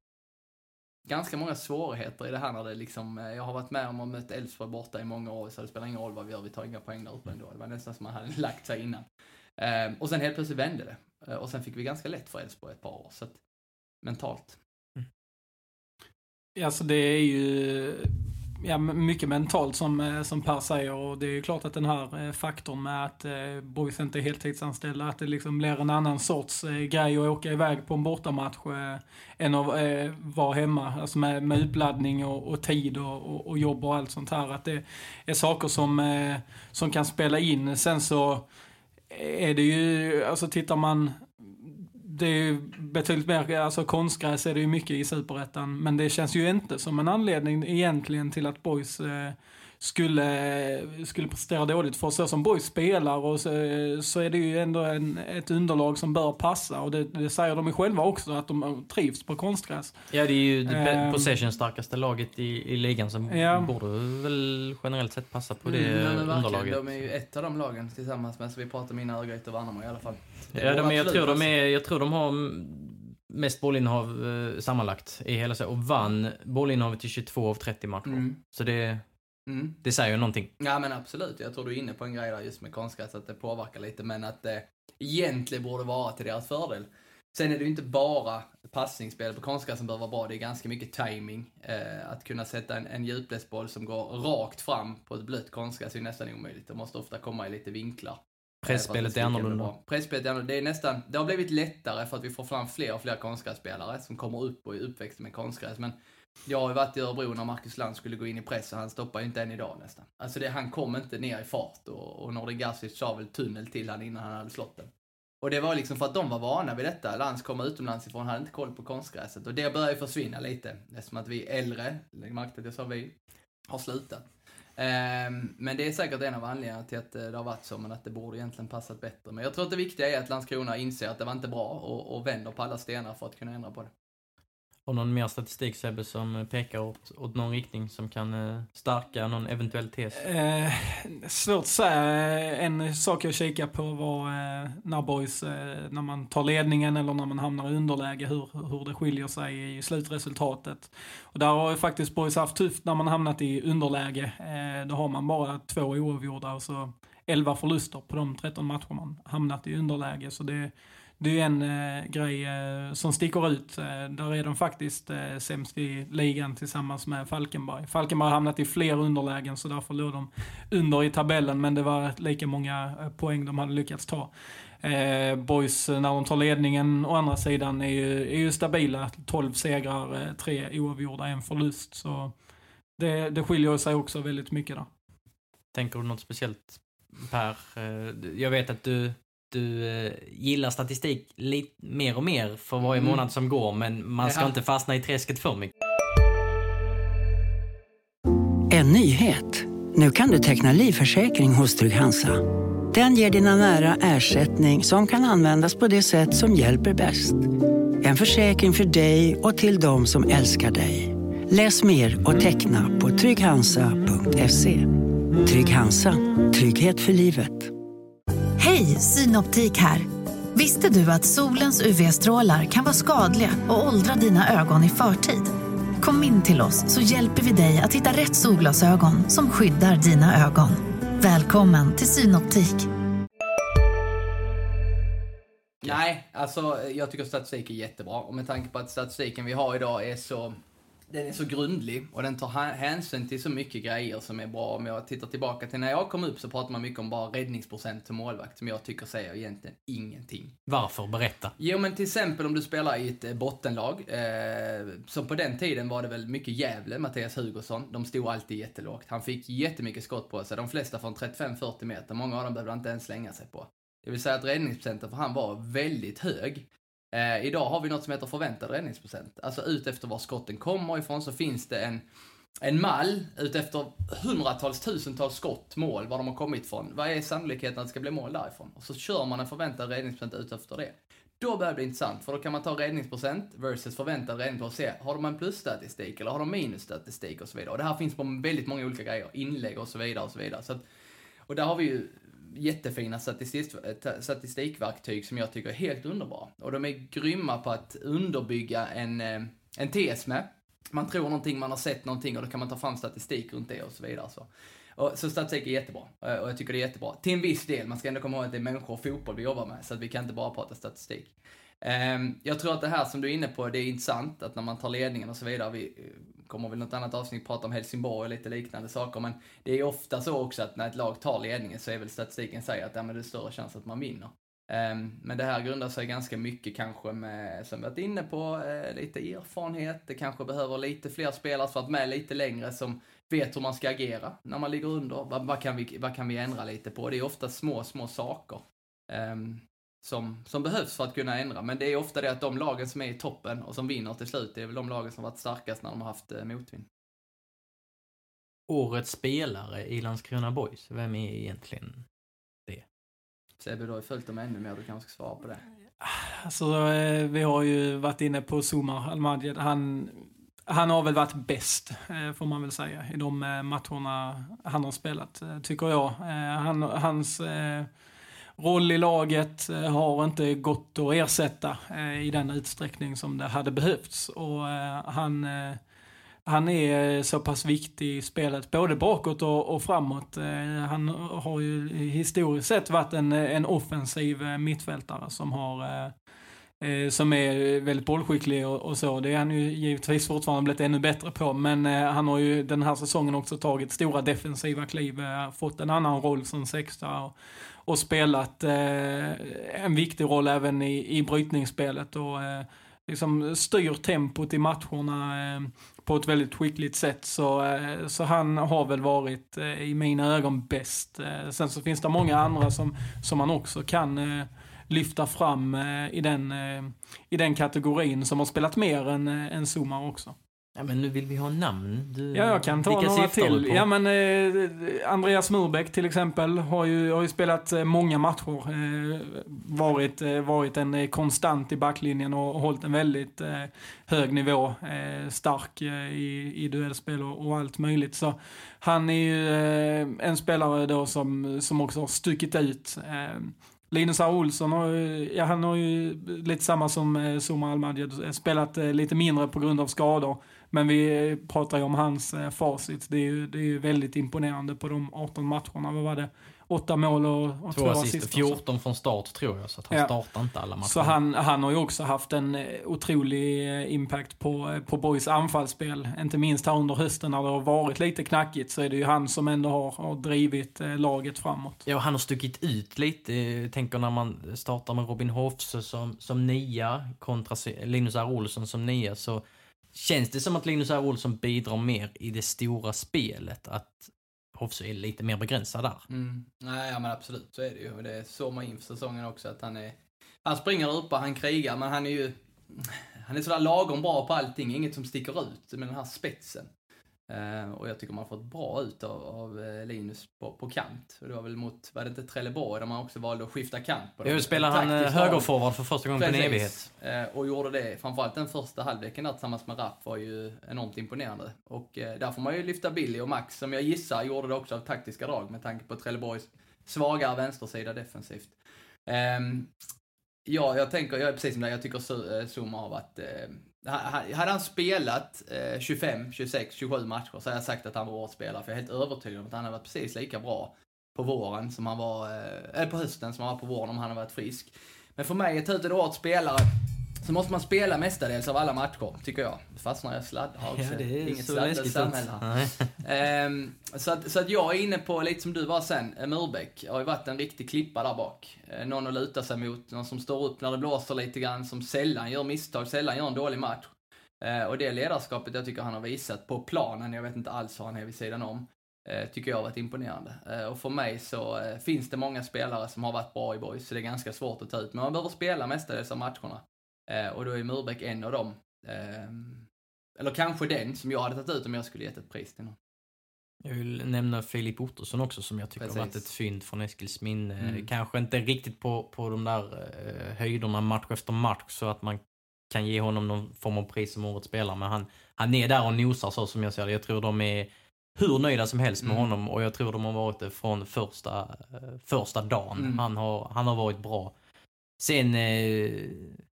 ganska många svårigheter i det här när det liksom, eh, jag har varit med om att möta Elfsborg borta i många år, så det spelar ingen roll vad vi gör, vi tar inga poäng där uppe ändå. Det var nästan som man hade lagt sig innan. och sen helt plötsligt vände det. Eh, och sen fick vi ganska lätt för Elfsborg ett par år, så att mentalt. Mm. Alltså det är ju ja, mycket mentalt som, eh, som Per säger och det är ju klart att den här eh, faktorn med att eh, boys inte är heltidsanställda, att det liksom blir en annan sorts eh, grej att åka iväg på en bortamatch eh, än att eh, vara hemma, alltså med, med uppladdning och, och tid och, och, och, jobb och allt sånt här. Att det är saker som, eh, som kan spela in. Sen så eh, är det ju, alltså tittar man det är ju betydligt mer, alltså konstgräs är det ju mycket i superettan. Men det känns ju inte som en anledning egentligen till att boys eh, skulle, skulle prestera dåligt. För så som boys spelar och så, så är det ju ändå en, ett underlag som bör passa. Och det, det säger de ju själva också, att de trivs på konstgräs. Ja, det är ju det um, possession-starkaste laget i, i ligan som ja. borde väl generellt sett passa på det mm, underlaget. De är ju ett av de lagen tillsammans med, så vi pratar mina Örgryte och Värnamo i alla fall. ja, de, jag, tror de är, jag tror de har mest bollinnehav eh, sammanlagt i hela och vann bollinnehavet i 22 av 30 matcher. Mm. Så det Mm. Det säger ju någonting. Ja men absolut, jag tror du är inne på en grej där just med konstgräs, att det påverkar lite, men att det egentligen borde vara till deras fördel. Sen är det ju inte bara passningsspel på konstgräs som behöver vara bra, det är ganska mycket timing. Eh, att kunna sätta en, en djupledsboll som går rakt fram på ett blött konstgräs är nästan omöjligt. Det måste ofta komma i lite vinklar. Pressspelet är annorlunda. Pressspelet är annorlunda. Det är nästan, det har blivit lättare för att vi får fram fler och fler konstgrässpelare som kommer upp och är uppväxta med konstgräs. Men jag har ju varit i Örebro när Marcus Land skulle gå in i press och han stoppar ju inte än idag nästan. Alltså det, han kom inte ner i fart och, och Nordin Gazic sa väl tunnel till han innan han hade slått den. Och det var liksom för att de var vana vid detta. Lands kom utomlands ifrån, hade inte koll på konstgräset. Och det börjar ju försvinna lite. Eftersom att vi äldre, lägg märke till att jag sa vi, har slutat. Um, men det är säkert en av anledningarna till att eh, det har varit så, men att det borde egentligen passat bättre. Men jag tror att det viktiga är att Landskrona inser att det var inte bra och, och vänder på alla stenar för att kunna ändra på det. Har någon mer statistik Sebbe som pekar åt, åt någon riktning som kan eh, stärka någon eventuell tes? Eh, svårt att säga. En sak jag kikar på var eh, när boys, eh, när man tar ledningen eller när man hamnar i underläge, hur, hur det skiljer sig i slutresultatet. Och där har ju faktiskt boys haft tufft när man hamnat i underläge. Eh, då har man bara två oavgjorda och så 11 förluster på de 13 matcher man hamnat i underläge. Så det det är en eh, grej eh, som sticker ut. Eh, där är de faktiskt eh, sämst i ligan tillsammans med Falkenberg. Falkenberg har hamnat i fler underlägen så därför låg de under i tabellen men det var lika många eh, poäng de hade lyckats ta. Eh, boys eh, när de tar ledningen å andra sidan är ju, är ju stabila. 12 segrar, eh, tre oavgjorda, en förlust. Så det, det skiljer sig också väldigt mycket där. Tänker du något speciellt Per? Eh, jag vet att du du eh, gillar statistik lite mer och mer för varje mm. månad som går, men man ska ja. inte fastna i träsket för mycket. En nyhet. Nu kan du teckna livförsäkring hos Trygg-Hansa. Den ger dina nära ersättning som kan användas på det sätt som hjälper bäst. En försäkring för dig och till de som älskar dig. Läs mer och teckna på trygghansa.se. Trygg Hansa. Trygghet för livet. Hej, Synoptik här. Visste du att solens UV-strålar kan vara skadliga och åldra dina ögon i förtid? Kom in till oss så hjälper vi dig att hitta rätt solglasögon som skyddar dina ögon. Välkommen till Synoptik. Nej, alltså jag tycker statistik är jättebra. Och med tanke på att statistiken vi har idag är så den är så grundlig och den tar hänsyn till så mycket grejer som är bra. Om jag tittar tillbaka till när jag kom upp så pratar man mycket om bara räddningsprocent som målvakt, som jag tycker säger egentligen ingenting. Varför? Berätta. Jo, men till exempel om du spelar i ett eh, bottenlag, eh, som på den tiden var det väl mycket Gävle, Mattias Hugosson. De stod alltid jättelågt. Han fick jättemycket skott på sig, de flesta från 35-40 meter. Många av dem behövde han inte ens slänga sig på. Det vill säga att räddningsprocenten för han var väldigt hög. Eh, idag har vi något som heter förväntad räddningsprocent. Alltså ut efter var skotten kommer ifrån så finns det en, en mall ut efter hundratals, tusentals skott, mål, var de har kommit ifrån. Vad är sannolikheten att det ska bli mål därifrån? Och så kör man en förväntad räddningsprocent ut efter det. Då börjar det bli intressant, för då kan man ta räddningsprocent versus förväntad räddningsprocent och se, har de en plusstatistik eller har de minusstatistik och så vidare. Och det här finns på väldigt många olika grejer, inlägg och så vidare och så vidare. Så att, och där har vi ju jättefina statistik, eh, statistikverktyg som jag tycker är helt underbara. Och de är grymma på att underbygga en, eh, en tes med. Man tror någonting, man har sett någonting och då kan man ta fram statistik runt det och så vidare. Så, och, så statistik är jättebra eh, och jag tycker det är jättebra. Till en viss del, man ska ändå komma ihåg att det är människor och fotboll vi jobbar med så att vi kan inte bara prata statistik. Ehm, jag tror att det här som du är inne på, det är intressant att när man tar ledningen och så vidare, vi kommer väl något annat avsnitt prata om Helsingborg och lite liknande saker, men det är ofta så också att när ett lag tar ledningen så är väl statistiken säger att ja, men det är större chans att man vinner. Ehm, men det här grundar sig ganska mycket kanske med, som vi varit inne på, eh, lite erfarenhet. Det kanske behöver lite fler spelare som varit med lite längre som vet hur man ska agera när man ligger under. Vad, vad, kan, vi, vad kan vi ändra lite på? Det är ofta små, små saker. Um, som, som behövs för att kunna ändra. Men det är ofta det att de lagen som är i toppen och som vinner till slut, det är väl de lagen som varit starkast när de har haft eh, motvind. Årets spelare i Landskrona Boys, vem är egentligen det? Sebbe, du har ju följt dem ännu mer, du kanske ska svara på det. Alltså, eh, vi har ju varit inne på Zuma Almadjed. Han, han har väl varit bäst, eh, får man väl säga, i de matcherna han har spelat, tycker jag. Han, hans roll i laget eh, har inte gått att ersätta eh, i den utsträckning som det hade behövts. Och eh, han, han är så pass viktig i spelet, både bakåt och, och framåt. Han har ju historiskt sett varit en, en offensiv mittfältare som har som är väldigt bollskicklig och, och, så. Det är han ju givetvis fortfarande blivit ännu bättre på. Men eh, han har ju den här säsongen också tagit stora defensiva kliv, eh, fått en annan roll som sexa och, och spelat eh, en viktig roll även i, i brytningsspelet och eh, liksom styr tempot i matcherna eh, på ett väldigt skickligt sätt. Så, eh, så han har väl varit eh, i mina ögon bäst. Eh, sen så finns det många andra som, som man också kan eh, lyfta fram eh, i, den, eh, i den kategorin som har spelat mer än, än Zuma också. Ja, men nu vill vi ha namn. Du, ja, jag kan ta några till. Ja, men eh, Andreas Murbeck till exempel har ju, har ju spelat eh, många matcher. Eh, varit, eh, varit en eh, konstant i backlinjen och hållit en väldigt eh, hög nivå. stark i, i duellspel och, och, allt möjligt. Så han är ju en spelare då som, som också har stuckit ut. Linus A. Olsson har, ja, han har ju lite samma som eh, Zuma Almadjed, spelat lite mindre på grund av skador. Men vi pratar ju om hans eh, facit. Det är ju, det är ju väldigt imponerande på de 18 matcherna. Vad var det? Åtta mål och, och två assist. 14 från start tror jag, så att han ja. startar inte alla matcher. Så han, han har ju också haft en eh, otrolig eh, impact på, på Boys anfallsspel. Inte minst här under hösten när det har varit lite knackigt så är det ju han som ändå har, har drivit laget framåt. Ja, han har stuckit ut lite. Jag tänker när man startar med Robin Hofse som, som nia kontra Linus R. Olsson som nia så Känns det som att Linus R. Olsson bidrar mer i det stora spelet? Att Hofsö är lite mer begränsad där? Mm. Nej, ja, men absolut, så är det ju. Det såg man inför säsongen också att han är... Han springer där uppe, han krigar, men han är ju... Han är sådär lagom bra på allting, inget som sticker ut med den här spetsen. Uh, och jag tycker man har fått bra ut av, av eh, Linus på, på, kant. Och det var väl mot, var det inte Trelleborg, där man också valde att skifta kant på. Jo, spelar han eh, högerforward för första gången Precis. på en evighet. Och gjorde det, framförallt den första halvleken där tillsammans med Rapp var ju enormt imponerande. Och där får man ju lyfta Billy och Max, som jag gissar gjorde det också av taktiska drag med tanke på Trelleborgs svagare vänstersida defensivt. Um, ja, jag tänker, jag är precis som dig, jag tycker Zuma har varit hade han spelat 25, 26, 27 matcher så hade jag sagt att han var årets spelare. För jag är helt övertygad om att han hade varit precis lika bra på våren som han var, eh, eller på hösten som han var på våren om han hade varit frisk. Men för mig, att ta ut en årets spelare, så måste man spela mestadels av alla matcher, tycker jag. Fastnar jag sladdar också. Ja, det är Inget sladdlöst samhälle. Ehm, så, att, så att jag är inne på, lite som du var sen, eh, Murbeck. har ju varit en riktig klippa där bak. Eh, någon att luta sig mot, någon som står upp när det blåser lite grann, som sällan gör misstag, sällan gör en dålig match. Eh, och det ledarskapet jag tycker han har visat på planen, jag vet inte alls hur han är vid sidan om, eh, tycker jag har varit imponerande. Och för mig så finns det många spelare som har varit bra i boys, så det är ganska svårt att ta ut. Men man behöver spela mestadels av matcherna. Eh, och då är Murbeck en av dem. Ehm, eller kanske den som jag hade tagit ut om jag skulle gett ett pris till någon. Jag vill nämna Filip Ottosson också som jag tycker Precis. har varit ett fynd från Eskils minne. Mm. Kanske inte riktigt på, på de där eh, höjderna match efter match så att man kan ge honom någon form av pris som årets spelare. Men han, han är där och nosar så som jag ser det. Jag tror de är hur nöjda som helst med Mm. honom och jag tror de har varit det från första, eh, första dagen. Mm. Han, har, han har varit bra. Sen eh,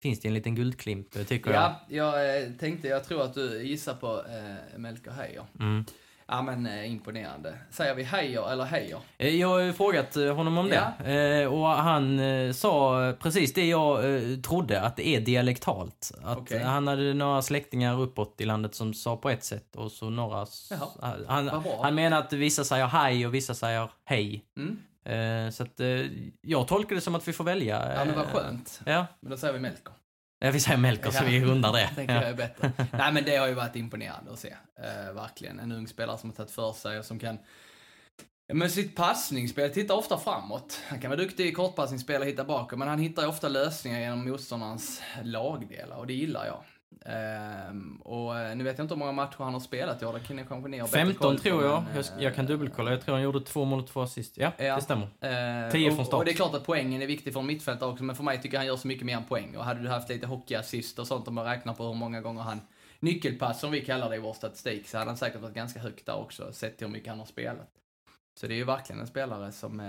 finns det en liten guldklimp eh, tycker jag. Ja, jag eh, tänkte, jag tror att du gissar på eh, Melker Heijer. Mm. Ja men eh, imponerande. Säger vi Heijer eller Heijer? Jag har ju frågat honom om Ja. det. Eh, och han eh, sa precis det jag eh, trodde, att det är dialektalt. Att eh, han hade några släktingar uppåt i landet som sa på ett sätt och så några... Jaha, han, bra. han menar att vissa säger hej och vissa säger hej. Mm. Eh, så att eh, jag tolkar det som att vi får välja. Ja men vad eh, skönt. Ja, Men då säger vi Melker. Ja, vi säger Melker så Ja. vi rundar det. tänker jag är bättre. Nej men det har ju varit imponerande att se. Verkligen. En ung spelare som har tagit för sig och som kan Ja, men sitt passningsspel tittar ofta framåt. Han kan vara duktig i kortpassningsspel och hitta bakåt, men han hittar ofta lösningar genom motståndarens lagdelar och det gillar jag. Ehm, och eh, nu vet jag inte hur många matcher han har spelat i år, det kan jag kanske ni ha bättre 15 koll på, tror jag. men, jag. Jag kan eh, dubbelkolla. Jag tror han gjorde två mål och två assist. Ja, Ja. det stämmer. Eh, 10 från och, start. och det är klart att poängen är viktig för en mittfältare också, men för mig tycker jag han gör så mycket mer än poäng. Och hade du haft lite hockeyassist och sånt, om man räknar på hur många gånger han nyckelpass, som vi kallar det i vår statistik, så hade han säkert varit ganska högt där också, sett till hur mycket han har spelat. Så det är ju verkligen en spelare som eh,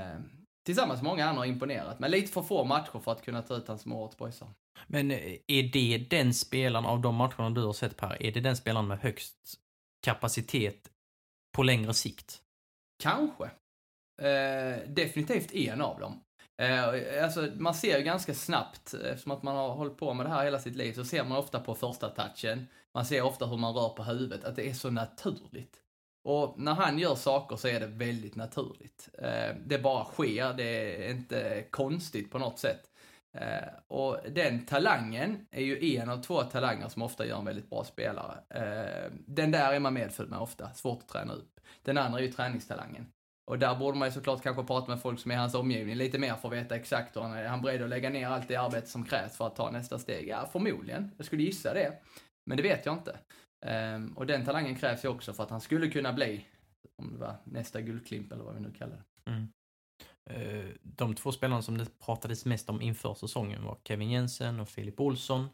tillsammans med många andra har imponerat. Men lite för få matcher för att kunna ta ut hans som årets boysare. Men eh, är det den spelaren av de matcherna du har sett Per, är det den spelaren med högst kapacitet på längre sikt? Kanske. Eh, definitivt en av dem. Eh, alltså, man ser ju ganska snabbt, eh, eftersom att man har hållit på med det här hela sitt liv, så ser man ofta på första touchen, man ser ofta hur man rör på huvudet, att det är så naturligt. Och när han gör saker så är det väldigt naturligt. Eh, det bara sker, det är inte konstigt på något sätt. Eh, och den talangen är ju en av två talanger som ofta gör en väldigt bra spelare. Eh, den där är man medfödd med ofta, svårt att träna upp. Den andra är ju träningstalangen. Och där borde man ju såklart kanske prata med folk som är i hans omgivning lite mer för att veta exakt hur han är. Är han beredd att lägga ner allt det arbete som krävs för att ta nästa steg? Ja, förmodligen. Jag skulle gissa det. Men det vet jag inte. Eh, och den talangen krävs ju också för att han skulle kunna bli, om det var nästa guldklimp eller vad vi nu kallar det. Mm. De två spelarna som det pratades mest om inför säsongen var Kevin Jensen och Filip Olsson.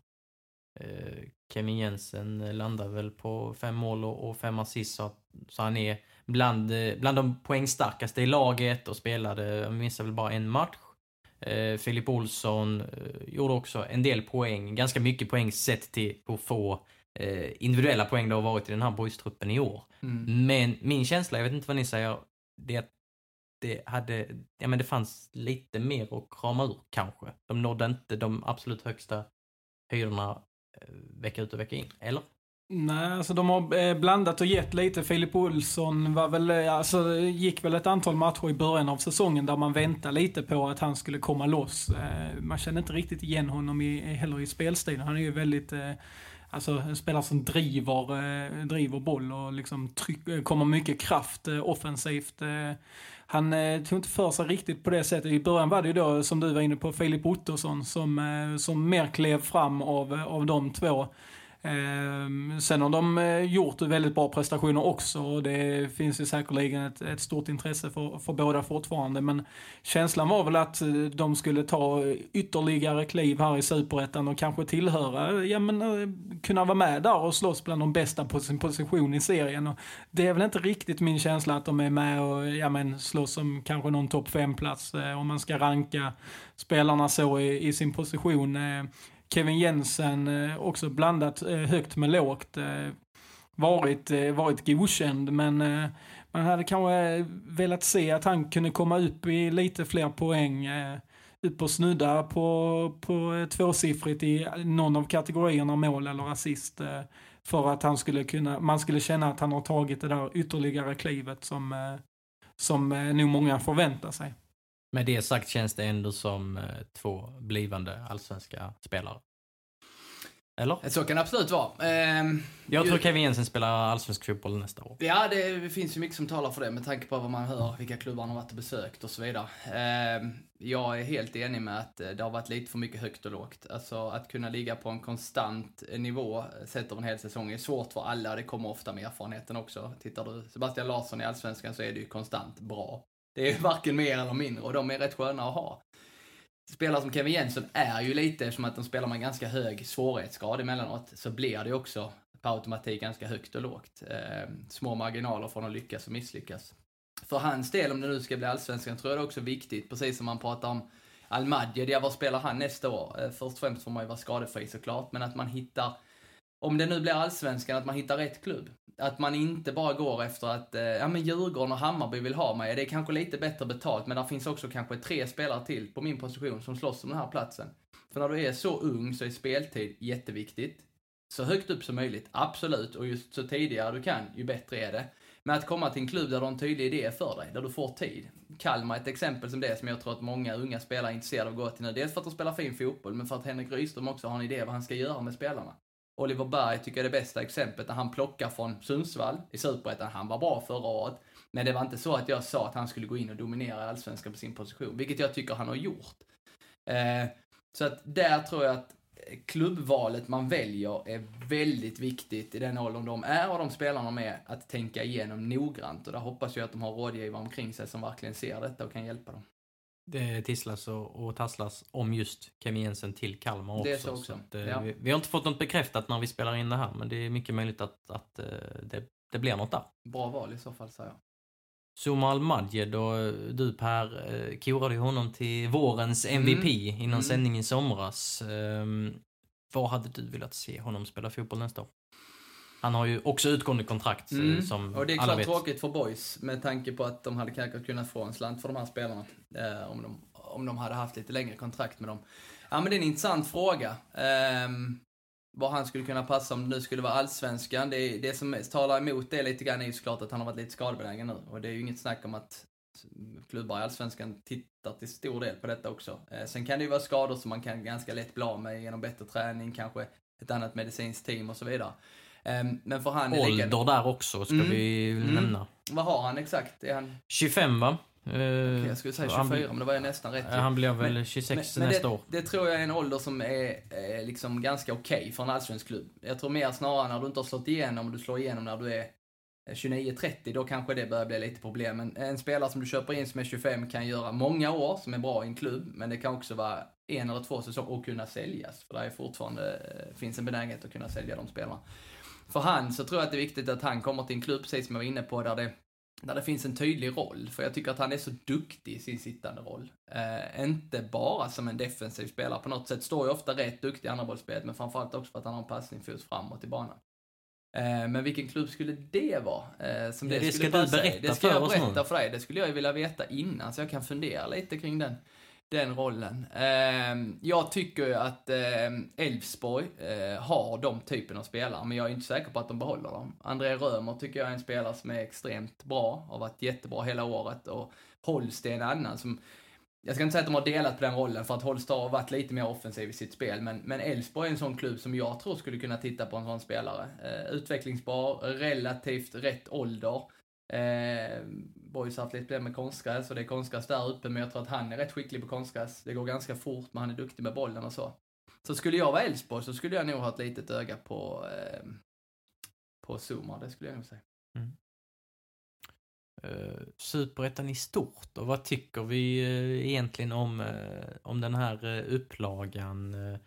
Eh, Kevin Jensen landar väl på fem mål och fem assist så, han är bland, eh, bland de poängstarkaste i laget och spelade, jag missar väl bara en match. Eh, Filip Olsson eh, gjorde också en del poäng, ganska mycket poäng sett till hur få eh, individuella poäng det har varit i den här boys-truppen i år. Mm. Men min känsla, jag vet inte vad ni säger, det är att det hade, ja men det fanns lite mer att krama ur kanske. De nådde inte de absolut högsta hyrorna eh, vecka ut och vecka in, eller? Nej, alltså de har eh, blandat och gett lite. Filip Olsson var väl, eh, alltså, gick väl ett antal matcher i början av säsongen där man väntade lite på att han skulle komma loss. Man kände inte riktigt igen honom i, heller i spelstilen. Han är ju väldigt, alltså en spelare som driver, driver boll och liksom tryck, kommer mycket kraft offensivt. Han eh, tog inte för sig riktigt på det sättet. I början var det ju då, som du var inne på, Filip Ottosson som, eh, som mer klev fram av, eh, av de två. Ehm, sen har de eh, gjort väldigt bra prestationer också och det finns ju säkerligen ett, ett stort intresse för, för båda fortfarande. Men känslan var väl att eh, de skulle ta ytterligare kliv här i Superettan och kanske tillhöra, ja men eh, kunna vara med där och slåss bland de bästa på sin position i serien. Och det är väl inte riktigt min känsla att de är med och ja, men slåss om kanske någon topp 5-plats eh, om man ska ranka spelarna så i, i sin position. Eh, Kevin Jensen eh, också blandat eh, högt med lågt. Eh, varit, varit godkänd men man hade kanske velat se att han kunde komma upp i lite fler poäng. Upp och snudda på, på tvåsiffrigt i någon av kategorierna mål eller assist. För att han skulle kunna, man skulle känna att han har tagit det där ytterligare klivet som, som nog många förväntar sig. Med det sagt känns det ändå som två blivande allsvenska spelare. Eller? Så kan det absolut vara. Ehm, jag tror Kevin Jensen spelar allsvensk fotboll nästa år. Ja, det finns ju mycket som talar för det med tanke på vad man hör, vilka klubbar han har varit och besökt och så vidare. Ehm, jag är helt enig med att det har varit lite för mycket högt och lågt. Alltså att kunna ligga på en konstant nivå sett över en hel säsong är svårt för alla. Det kommer ofta med erfarenheten också. Tittar du Sebastian Larsson i Allsvenskan så är det ju konstant bra. Det är varken mer eller mindre och de är rätt sköna att ha spelare som Kevin Jensen är ju lite, eftersom att de spelar med ganska hög svårighetsgrad emellanåt, så blir det också per automatik ganska högt och lågt. Eh, små marginaler från att lyckas och misslyckas. För hans del, om det nu ska bli allsvenskan, tror jag det är också viktigt, precis som man pratar om Almadje, vad spelar han nästa år? Eh, först och främst får man ju vara skadefri såklart, men att man hittar om det nu blir allsvenskan, att man hittar rätt klubb. Att man inte bara går efter att, eh, ja men Djurgården och Hammarby vill ha mig. Det är kanske lite bättre betalt, men där finns också kanske tre spelare till på min position som slåss om den här platsen. För när du är så ung så är speltid jätteviktigt. Så högt upp som möjligt, absolut. Och just så tidigare du kan, ju bättre är det. Men att komma till en klubb där du har en tydlig idé för dig, där du får tid. Kalmar är ett exempel som det, som jag tror att många unga spelare är intresserade av att gå till nu. Dels för att de spelar fin fotboll, men för att Henrik Rydström också har en idé vad han ska göra med spelarna. Oliver Berg tycker jag är det bästa exemplet när han plockar från Sundsvall i Superettan. Han var bra förra året. Men det var inte så att jag sa att han skulle gå in och dominera allsvenskan på sin position, vilket jag tycker han har gjort. Eh, så att där tror jag att klubbvalet man väljer är väldigt viktigt i den åldern de är och de spelarna med att tänka igenom noggrant. Och där hoppas jag att de har rådgivare omkring sig som verkligen ser detta och kan hjälpa dem det tisslas och, och tasslas om just Kevin Jensen till Kalmar också. Det är så också. Så att, eh, ja. vi, vi, har inte fått något bekräftat när vi spelar in det här, men det är mycket möjligt att, att eh, det, det blir något där. Bra val i så fall, säger jag. Sumal Madjed och du Per eh, korade honom till vårens MVP mm. innan mm. sändning i somras. Um, vad hade du velat se honom spela fotboll nästa år? Han har ju också utgående kontrakt mm. som Och det är klart tråkigt för boys med tanke på att de hade kanske kunnat få en slant för de här spelarna. Eh, om, de, om de hade haft lite längre kontrakt med dem. Ja men det är en intressant fråga. Eh, vad han skulle kunna passa om det nu skulle vara allsvenskan. Det, det som talar emot det lite grann är ju såklart att han har varit lite skadebenägen nu. Och det är ju inget snack om att klubbar i allsvenskan tittar till stor del på detta också. Eh, sen kan det ju vara skador som man kan ganska lätt bli av med genom bättre träning, kanske ett annat medicinskt team och så vidare. Ehm, men för han Ålder lika... där också, ska mm. vi mm. nämna. Vad har han exakt? Är han... 25 va? Okay, jag skulle säga 24, blir... men det var jag nästan rätt. Han blir väl men, 26 men, nästa det, år. Det tror jag är en ålder som är, är liksom ganska okej okay för en allsvensk klubb. Jag tror mer snarare när du inte har slått igenom, du slår igenom när du är 29-30, då kanske det börjar bli lite problem. Men en spelare som du köper in som är 25 kan göra många år, som är bra i en klubb, men det kan också vara en eller två säsonger och kunna säljas. För det är fortfarande eh, finns en benägenhet att kunna sälja de spelarna för han så tror jag att det är viktigt att han kommer till en klubb, precis som jag var inne på, där det, där det finns en tydlig roll. För jag tycker att han är så duktig i sin sittande roll. Eh, inte bara som en defensiv spelare på något sätt, står ju ofta rätt duktig i andra bollspelet, men framförallt också för att han har en passningsfot framåt i banan. Eh, men vilken klubb skulle det vara? Eh, som det, det ska du berätta? Det ska jag berätta för dig. Det skulle jag vilja veta innan, så jag kan fundera lite kring den den rollen. Eh, jag tycker ju att ehm, Elfsborg eh, har de typen av spelare, men jag är inte säker på att de behåller dem. André Römer tycker jag är en spelare som är extremt bra, har varit jättebra hela året och Holst är en annan som jag ska inte säga att de har delat på den rollen för att Holst har varit lite mer offensiv i sitt spel, men Elfsborg är en sån klubb som jag tror skulle kunna titta på en sån spelare. Eh, utvecklingsbar, relativt rätt ålder. Eh, Boys har haft lite problem med konstgräs och det är konstgräs där uppe, men jag tror att han är rätt skicklig på konstgräs. Det går ganska fort, men han är duktig med bollen och så. Så skulle jag vara Elfsborg så skulle jag nog ha ett litet öga på, eh, på Zuma, det skulle jag nog säga. Mm. Uh, Superettan i stort och vad tycker vi uh, egentligen om, uh, om den här uh, upplagan? Uh,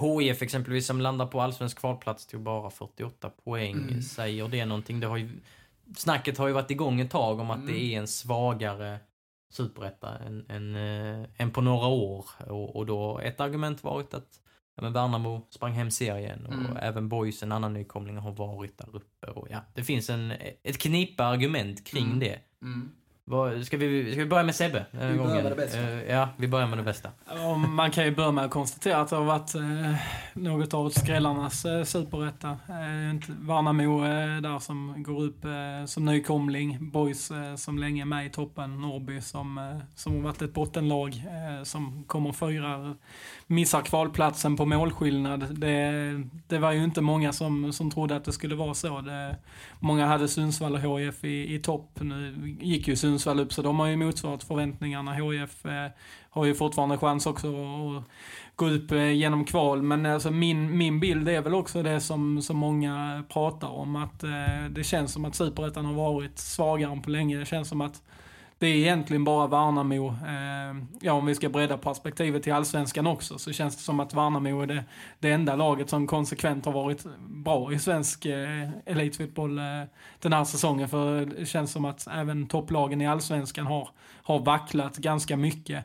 HIF exempelvis som landar på allsvensk kvalplats tog bara 48 poäng. Mm. Säger det någonting? Det har ju snacket har ju varit igång ett tag om att mm. det är en svagare superetta än, än, äh, än på några år. Och, och då ett argument varit att ja, men Värnamo sprang hem serien och mm. även Boys, en annan nykomling, har varit där uppe. Och ja, det finns en, ett knipa argument kring mm. det. Mm. Ska, vi, ska vi börja med Sebbe? Vi börjar gången? med det bästa. Eh, ja, vi börjar med det bästa. Och man kan ju börja med att konstatera att det har varit eh, något av skrällarnas eh, superetta. Inte Värnamo där som går upp som nykomling. Boys som länge är med i toppen. Norrby som, som har varit ett bottenlag som kommer fyra. Missar kvalplatsen på målskillnad. Det, det var ju inte många som, som trodde att det skulle vara så. Det, många hade Sundsvall och HIF i, i topp. Nu gick ju Sundsvall upp så de har ju motsvarat förväntningarna. HIF eh, har ju fortfarande chans också att gå upp eh, genom kval. Men alltså min, min bild är väl också det som, som många pratar om. Att eh, det känns som att Superettan har varit svagare än på länge. Det känns som att det är egentligen bara Värnamo, eh, ja om vi ska bredda perspektivet till Allsvenskan också, så känns det som att Värnamo är det, det enda laget som konsekvent har varit bra i svensk eh, elitfotboll eh, den här säsongen. För det känns som att även topplagen i Allsvenskan har, har vacklat ganska mycket.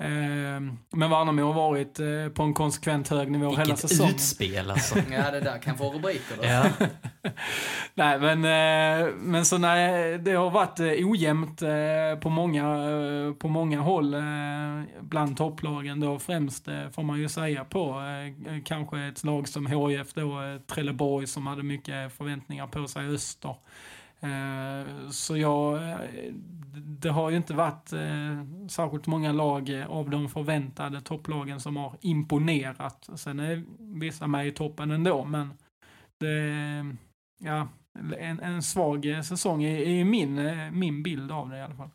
Eh, men Värnamo har varit eh, på en konsekvent hög nivå hela Vilket säsongen. utspel alltså. Ja, det där kan få rubriker då. ja. Nej, men, eh, men så nej, det har varit eh, ojämnt på många, på många håll bland topplagen då främst får man ju säga på kanske ett lag som HIF då, Trelleborg som hade mycket förväntningar på sig Öster. Eh, så jag, eh, det har ju inte varit eh, särskilt många lag av de förväntade topplagen som har imponerat. Sen är vissa med i toppen ändå, men det, ja, en, en svag säsong är, min, min bild av det i alla fall.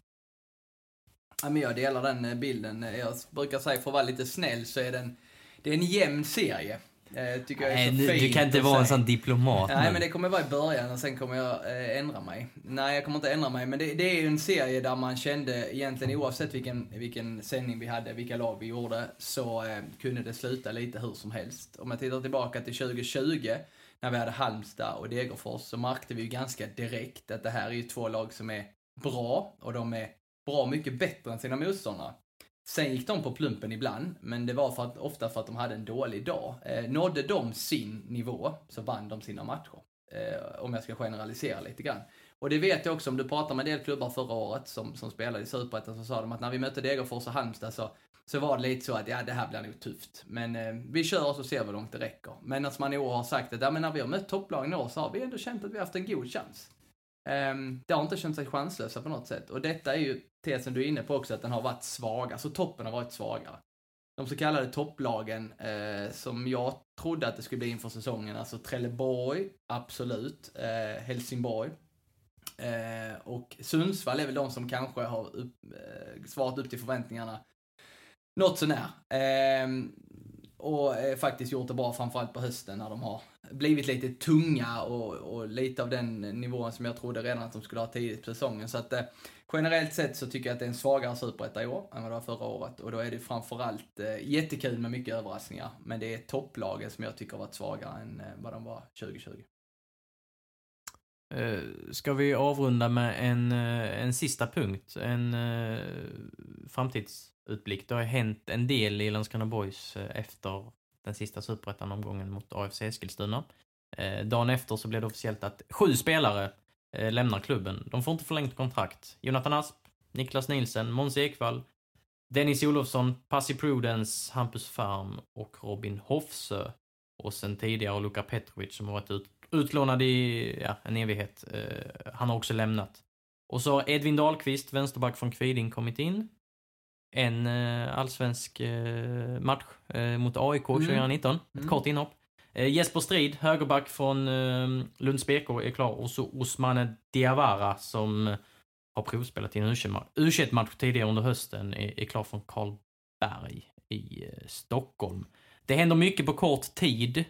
Ja, men jag delar den bilden. Jag brukar säga, för att vara lite snäll, så är den, det är en jämn serie. Eh, tycker jag är Nej, så du, du fint kan inte vara en sån diplomat Nej, men det kommer vara i början och sen kommer jag eh, ändra mig. Nej, jag kommer inte ändra mig, men det, det är ju en serie där man kände egentligen oavsett vilken, vilken sändning vi hade, vilka lag vi gjorde, så eh, kunde det sluta lite hur som helst. Om jag tittar tillbaka till 2020, när vi hade Halmstad och Degerfors, så märkte vi ju ganska direkt att det här är ju två lag som är bra, och de är bra mycket bättre än sina motståndare. Sen gick de på plumpen ibland, men det var för att, ofta för att de hade en dålig dag. Eh, nådde de sin nivå så vann de sina matcher. Eh, om jag ska generalisera lite grann. Och det vet jag också, om du pratar med en del klubbar förra året som, som spelade i Superettan så sa de att när vi mötte Degerfors och Halmstad så, så var det lite så att ja, det här blir nog tufft. Men eh, vi kör och så ser vi hur långt det räcker. Men att man i år har sagt att ja, men när vi har mött topplagen i år så har vi ändå känt att vi har haft en god chans. Um, det har inte känt sig chanslösa på något sätt. Och detta är ju tesen du är inne på också, att den har varit svag. Alltså toppen har varit svagare. De så kallade topplagen eh, som jag trodde att det skulle bli inför säsongen, alltså Trelleborg, absolut, eh, Helsingborg. Eh, och Sundsvall är väl de som kanske har upp, eh, svarat upp till förväntningarna något sånär. Eh, och eh, faktiskt gjort det bra framförallt på hösten när de har blivit lite tunga och, och lite av den nivån som jag trodde redan att de skulle ha tidigt på säsongen. Så att eh, generellt sett så tycker jag att det är en svagare superetta i år än vad det var förra året. Och då är det framförallt eh, jättekul med mycket överraskningar. Men det är topplagen som jag tycker har varit svagare än eh, vad de var 2020. Eh, ska vi avrunda med en, eh, en sista punkt? En eh, framtids utblick. Det har hänt en del i Landskrona Boys eh, efter den sista superettan-omgången mot AFC Eskilstuna. Eh, dagen efter så blev det officiellt att sju spelare eh, lämnar klubben. De får inte förlängt kontrakt. Jonathan Asp, Niklas Nielsen, Måns Ekvall, Dennis Olofsson, Passi Prudence, Hampus Farm och Robin Hofsö. Och sen tidigare Luka Petrovic som har varit ut, utlånad i ja, en evighet. Han har också lämnat. Och så har Edvin Dahlqvist, vänsterback från Kviding, kommit in. En eh, allsvensk eh, match eh, mot AIK 2019. Ett Mm. kort inhopp. Jesper Strid, högerback från Lunds BK, är klar. Och så Osmane Diawara som har provspelat i en U21-match tidigare under hösten, är, är klar från Karlberg i Stockholm. Det händer mycket på kort tid.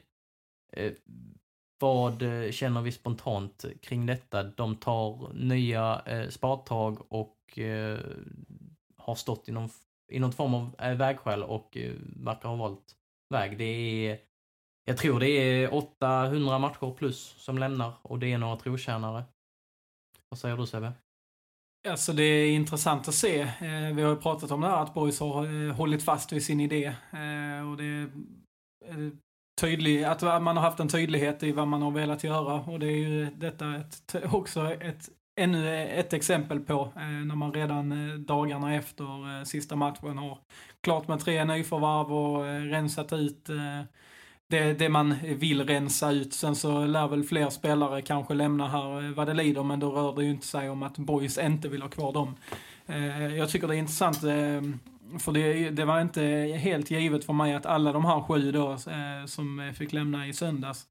Vad känner vi spontant kring detta? De tar nya eh, spadtag och eh, har stått i någon, i någon form av eh, vägskäl och eh, verkar ha valt väg. Det är, jag tror det är 800 matcher plus som lämnar och det är några trotjänare. Vad säger du Sebbe? Alltså det är intressant att se. Eh, vi har ju pratat om det här att Boys har eh, hållit fast vid sin idé. Eh, och det är eh, tydlig, att man har haft en tydlighet i vad man har velat göra. Och det är ju detta ett, också ett ännu ett exempel på eh, när man redan eh, dagarna efter eh, sista matchen har klart med tre nyförvärv och rensat ut det, det man vill rensa ut. Sen så lär väl fler spelare kanske lämna här vad det lider, men då rör det ju inte sig om att Boys inte vill ha kvar dem. Jag tycker det är intressant, för det, det var inte helt givet för mig att alla de här sju då, som fick lämna i söndags,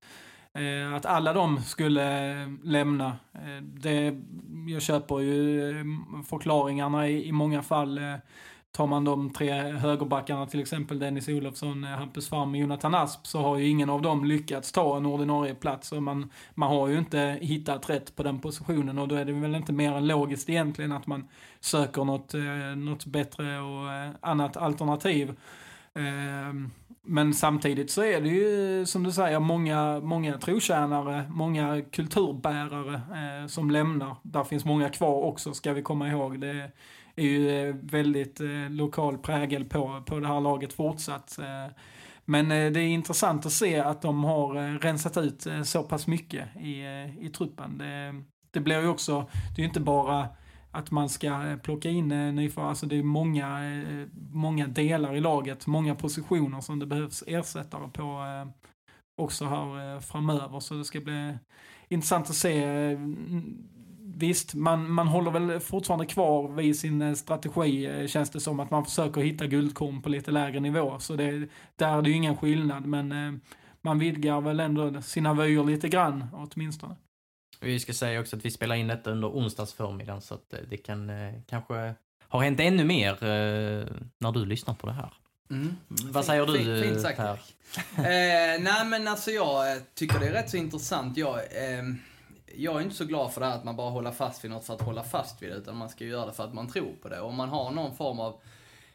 Eh, att alla de skulle eh, lämna. Eh, det, jag köper ju förklaringarna i, i många fall. Tar man de tre högerbackarna, till exempel Dennis Olofsson, Hampus Farm och Jonathan Asp, så har ju ingen av dem lyckats ta en ordinarie plats. Och man, man har ju inte hittat rätt på den positionen och då är det väl inte mer än logiskt egentligen att man söker något, något bättre och annat alternativ. Men samtidigt så är det ju som du säger många, många trotjänare, många kulturbärare eh, som lämnar. Där finns många kvar också ska vi komma ihåg. Det är ju eh, väldigt eh, lokal prägel på, på det här laget fortsatt. Eh, men eh, det är intressant att se att de har eh, rensat ut eh, så pass mycket i, eh, i truppen. Det, det blir ju också, det är ju inte bara att man ska eh, plocka in eh, nyförvärv. Alltså det är många, eh, många delar i laget, många positioner som det behövs ersättare på eh, också här framöver. Så det ska bli intressant att se. Visst, man, man håller väl fortfarande kvar vid sin strategi, känns det som. Att man försöker hitta guldkorn på lite lägre nivå. Så det, där är det ju ingen skillnad, men man vidgar väl ändå sina vyer lite grann, åtminstone. Vi ska säga också att vi spelar in detta under onsdags förmiddag så att eh, det kan eh, kanske ha hänt ännu mer eh, när du lyssnar på det här. Mm. Vad säger du, fint, fint sagt, Per? eh, nej, men alltså jag tycker det är rätt så intressant. Jag, eh, jag är inte så glad för det här att man bara håller fast vid något för att hålla fast vid det, utan man ska göra det för att man tror på det. Om man har någon form av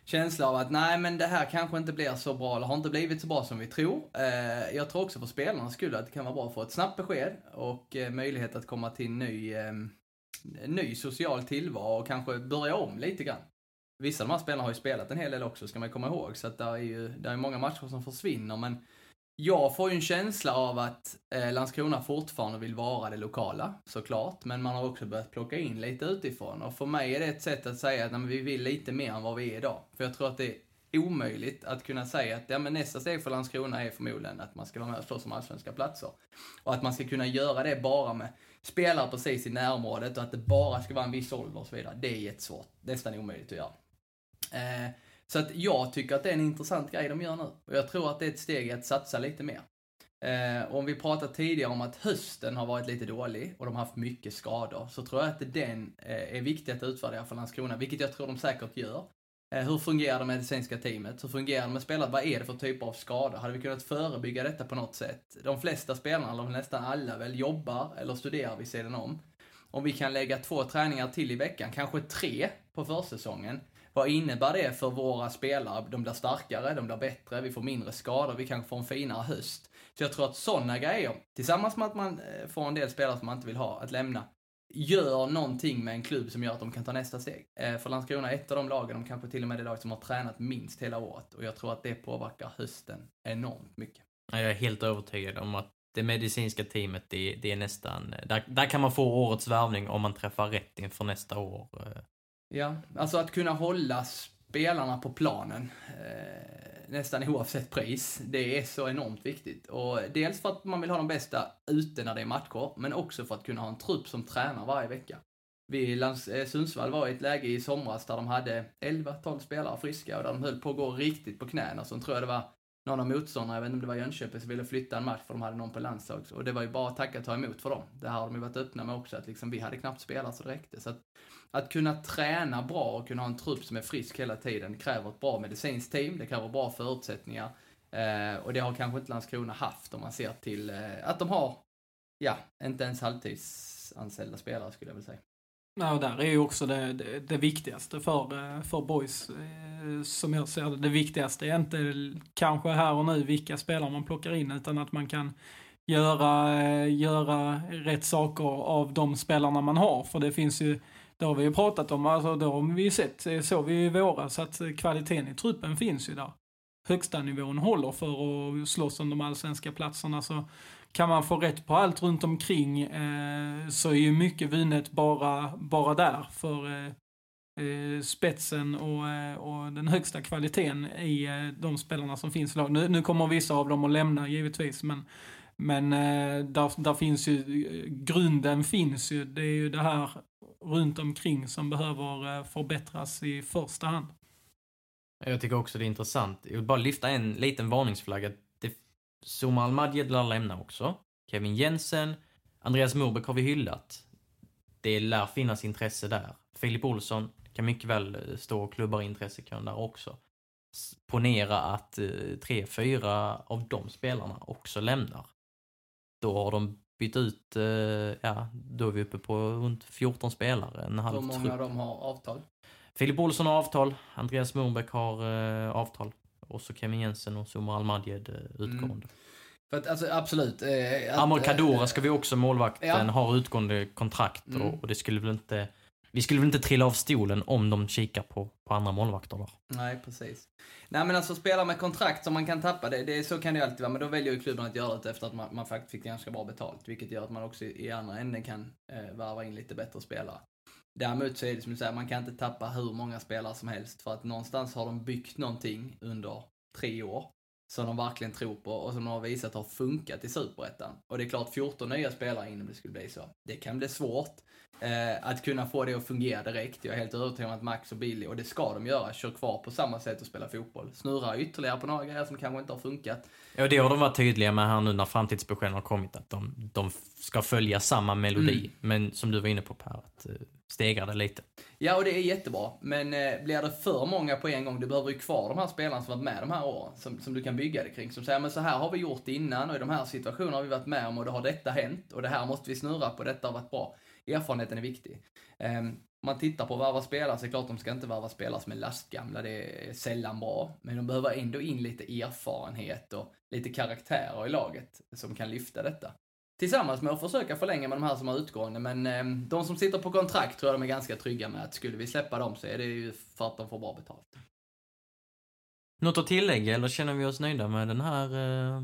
känsla av att nej men det här kanske inte blir så bra, eller har inte blivit så bra som vi tror. Eh, jag tror också för spelarnas skull att det kan vara bra att få ett snabbt besked och eh, möjlighet att komma till en ny, eh, ny social tillvaro och kanske börja om lite grann. Vissa av de här spelarna har ju spelat en hel del också, ska man komma ihåg, så att det är ju, där är många matcher som försvinner, men jag får ju en känsla av att eh, Landskrona fortfarande vill vara det lokala, såklart. Men man har också börjat plocka in lite utifrån. Och för mig är det ett sätt att säga att nej, vi vill lite mer än vad vi är idag. För jag tror att det är omöjligt att kunna säga att ja, men nästa steg för Landskrona är förmodligen att man ska vara med och slåss om allsvenska platser. Och att man ska kunna göra det bara med spelare precis i närområdet och att det bara ska vara en viss ålder och så vidare. Det är jättesvårt. Nästan omöjligt att göra. Eh, så att jag tycker att det är en intressant grej de gör nu. Och jag tror att det är ett steg i att satsa lite mer. Eh, om vi pratade tidigare om att hösten har varit lite dålig och de har haft mycket skador, så tror jag att den eh, är viktig att utvärdera för Landskrona, vilket jag tror de säkert gör. Eh, hur fungerar det medicinska teamet? Hur fungerar det med spelare? Vad är det för typer av skador? Hade vi kunnat förebygga detta på något sätt? De flesta spelarna, eller nästan alla väl, jobbar eller studerar vid sidan om. Om vi kan lägga två träningar till i veckan, kanske tre på försäsongen, vad innebär det för våra spelare? De blir starkare, de blir bättre, vi får mindre skador, vi kanske får en finare höst. Så jag tror att sådana grejer, tillsammans med att man eh, får en del spelare som man inte vill ha att lämna, gör någonting med en klubb som gör att de kan ta nästa steg. Eh, för Landskrona är ett av de lagen, de kanske till och med det lag som har tränat minst hela året. Och jag tror att det påverkar hösten enormt mycket. Jag är helt övertygad om att det medicinska teamet, det, det är nästan... Där, där kan man få årets värvning om man träffar rätt inför nästa år. Eh, Ja, alltså att kunna hålla spelarna på planen eh, nästan oavsett pris. Det är så enormt viktigt. Och dels för att man vill ha de bästa ute när det är matcher, men också för att kunna ha en trupp som tränar varje vecka. Vi i eh, Sundsvall var i ett läge i somras där de hade 11-12 spelare friska och där de höll på att gå riktigt på knäna. Så tror jag det var någon av motståndarna, jag vet inte om det var Jönköping, som ville flytta en match för de hade någon på landslags. Och det var ju bara att tacka och ta emot för dem. Det här har de ju varit öppna med också, att liksom, vi hade knappt spelat så det räckte. Så att, att kunna träna bra och kunna ha en trupp som är frisk hela tiden kräver ett bra medicinskt team, det kräver bra förutsättningar. Eh, och det har kanske inte Landskrona haft om man ser till eh, att de har, ja, inte ens halvtidsanställda spelare skulle jag vilja säga. Ja, och där är ju också det, det, det, viktigaste för, eh, för boys. Eh, som jag ser det, det viktigaste är inte kanske här och nu vilka spelare man plockar in, utan att man kan göra, eh, göra rätt saker av de spelarna man har. För det finns ju, det har vi ju pratat om, alltså det har vi ju sett, såg vi i våras, att kvaliteten i truppen finns ju där. Högsta nivån håller för att slåss om de allsvenska platserna. Så kan man få rätt på allt runt omkring eh, så är ju mycket vunnet bara, bara där. För eh, eh spetsen och, eh, och den högsta kvaliteten i eh, de spelarna som finns i lag. Nu, nu kommer vissa av dem att lämna givetvis, men, men eh, där, där finns ju, grunden finns ju. Det är ju det här runt omkring som behöver eh, förbättras i första hand. Jag tycker också det är intressant. Jag vill bara lyfta en liten varningsflagga. Zuma Al-Madjed lär lämna också. Kevin Jensen, Andreas Morbeck har vi hyllat. Det lär finnas intresse där. Filip Olsson kan mycket väl eh, stå och klubbar intressekön där också. Ponera att tre, fyra av de spelarna också lämnar. Då har de bytt ut, eh, ja, då är vi uppe på runt 14 spelare. En halv Hur många av dem har avtal? Filip Olsson har avtal, Andreas Morbeck har avtal. Och så Kevin Jensen och Zuma Almadjed utgående. Mm. För att, alltså, absolut. Eh, Amor Kadora eh, ska vi också, målvakten, ja. har utgående kontrakt mm. och, och, det skulle väl inte... Vi skulle väl inte trilla av stolen om de kikar på, på andra målvakter då. Nej, precis. Nej men alltså spela med kontrakt som man kan tappa, det, det, så kan det ju alltid vara. Men då väljer ju klubben att göra det efter att man, man faktiskt fick ganska bra betalt. Vilket gör att man också i andra änden kan eh, varva in lite bättre spelare. Däremot så är det som du säger, man kan inte tappa hur många spelare som helst. För att någonstans har de byggt någonting under tre år som de verkligen tror på och som de har visat har funkat i Superettan. Och det är klart, 14 nya spelare in om det skulle bli så. Det kan bli svårt eh, att kunna få det att fungera direkt. Jag är helt övertygad om att Max och Billy, och det ska de göra, kör kvar på samma sätt och spelar fotboll. Snurrar ytterligare på några grejer som kanske inte har funkat. Ja, det har de varit tydliga med här nu när framtidsbeskeden har kommit, att de, de ska följa samma melodi. Mm. Men som du var inne på Per, att eh, stegra det lite. Ja, och det är jättebra. Men eh, blir det för många på en gång, du behöver ju kvar de här spelarna som varit med de här åren, som, som du kan bygga det kring. Som säger, men så här har vi gjort innan och i de här situationerna har vi varit med om och då har detta hänt och det här måste vi snurra på, detta har varit bra. Erfarenheten är viktig. Um, man tittar på varva spelare så är det klart de ska inte varva spelare som är lastgamla, det är sällan bra. Men de behöver ändå in lite erfarenhet och lite karaktärer i laget som kan lyfta detta tillsammans med att försöka förlänga med de här som har utgående. Men eh, de som sitter på kontrakt tror jag de är ganska trygga med att skulle vi släppa dem så är det ju för att de får bra betalt. Något att tillägga eller känner vi oss nöjda med den här eh,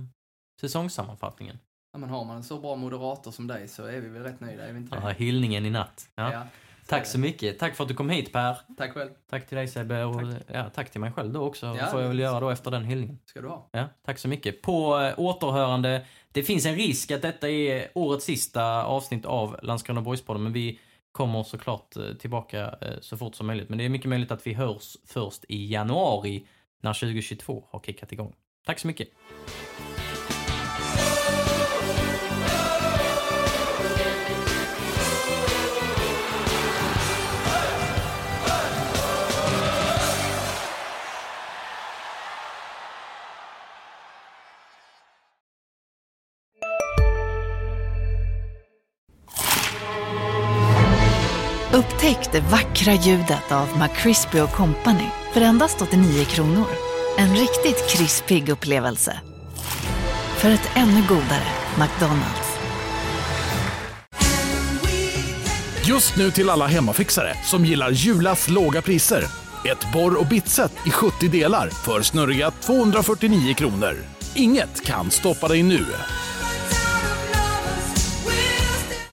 säsongssammanfattningen? Ja, men har man en så bra moderator som dig så är vi väl rätt nöjda, är vi inte det? Ja, hyllningen i natt. Ja. ja tack så mycket. Tack för att du kom hit Per. Tack själv. Tack till dig Sebbe och tack. Ja, tack till mig själv då också. Ja, får jag väl göra då efter den hyllningen. ska du ha. Ja, tack så mycket. På äh, återhörande. Det finns en risk att detta är årets sista avsnitt av Landskrona Boys-podden, men vi kommer såklart äh, tillbaka äh, så fort som möjligt. Men det är mycket möjligt att vi hörs först i januari när 2022 har kickat igång. Tack så mycket. Upptäck det vackra ljudet av McCrispy Company för endast 89 kronor. En riktigt krispig upplevelse. För ett ännu godare McDonalds. Just nu till alla hemmafixare som gillar Julas låga priser. Ett borr och bitset i 70 delar för snurriga 249 kronor. Inget kan stoppa dig nu.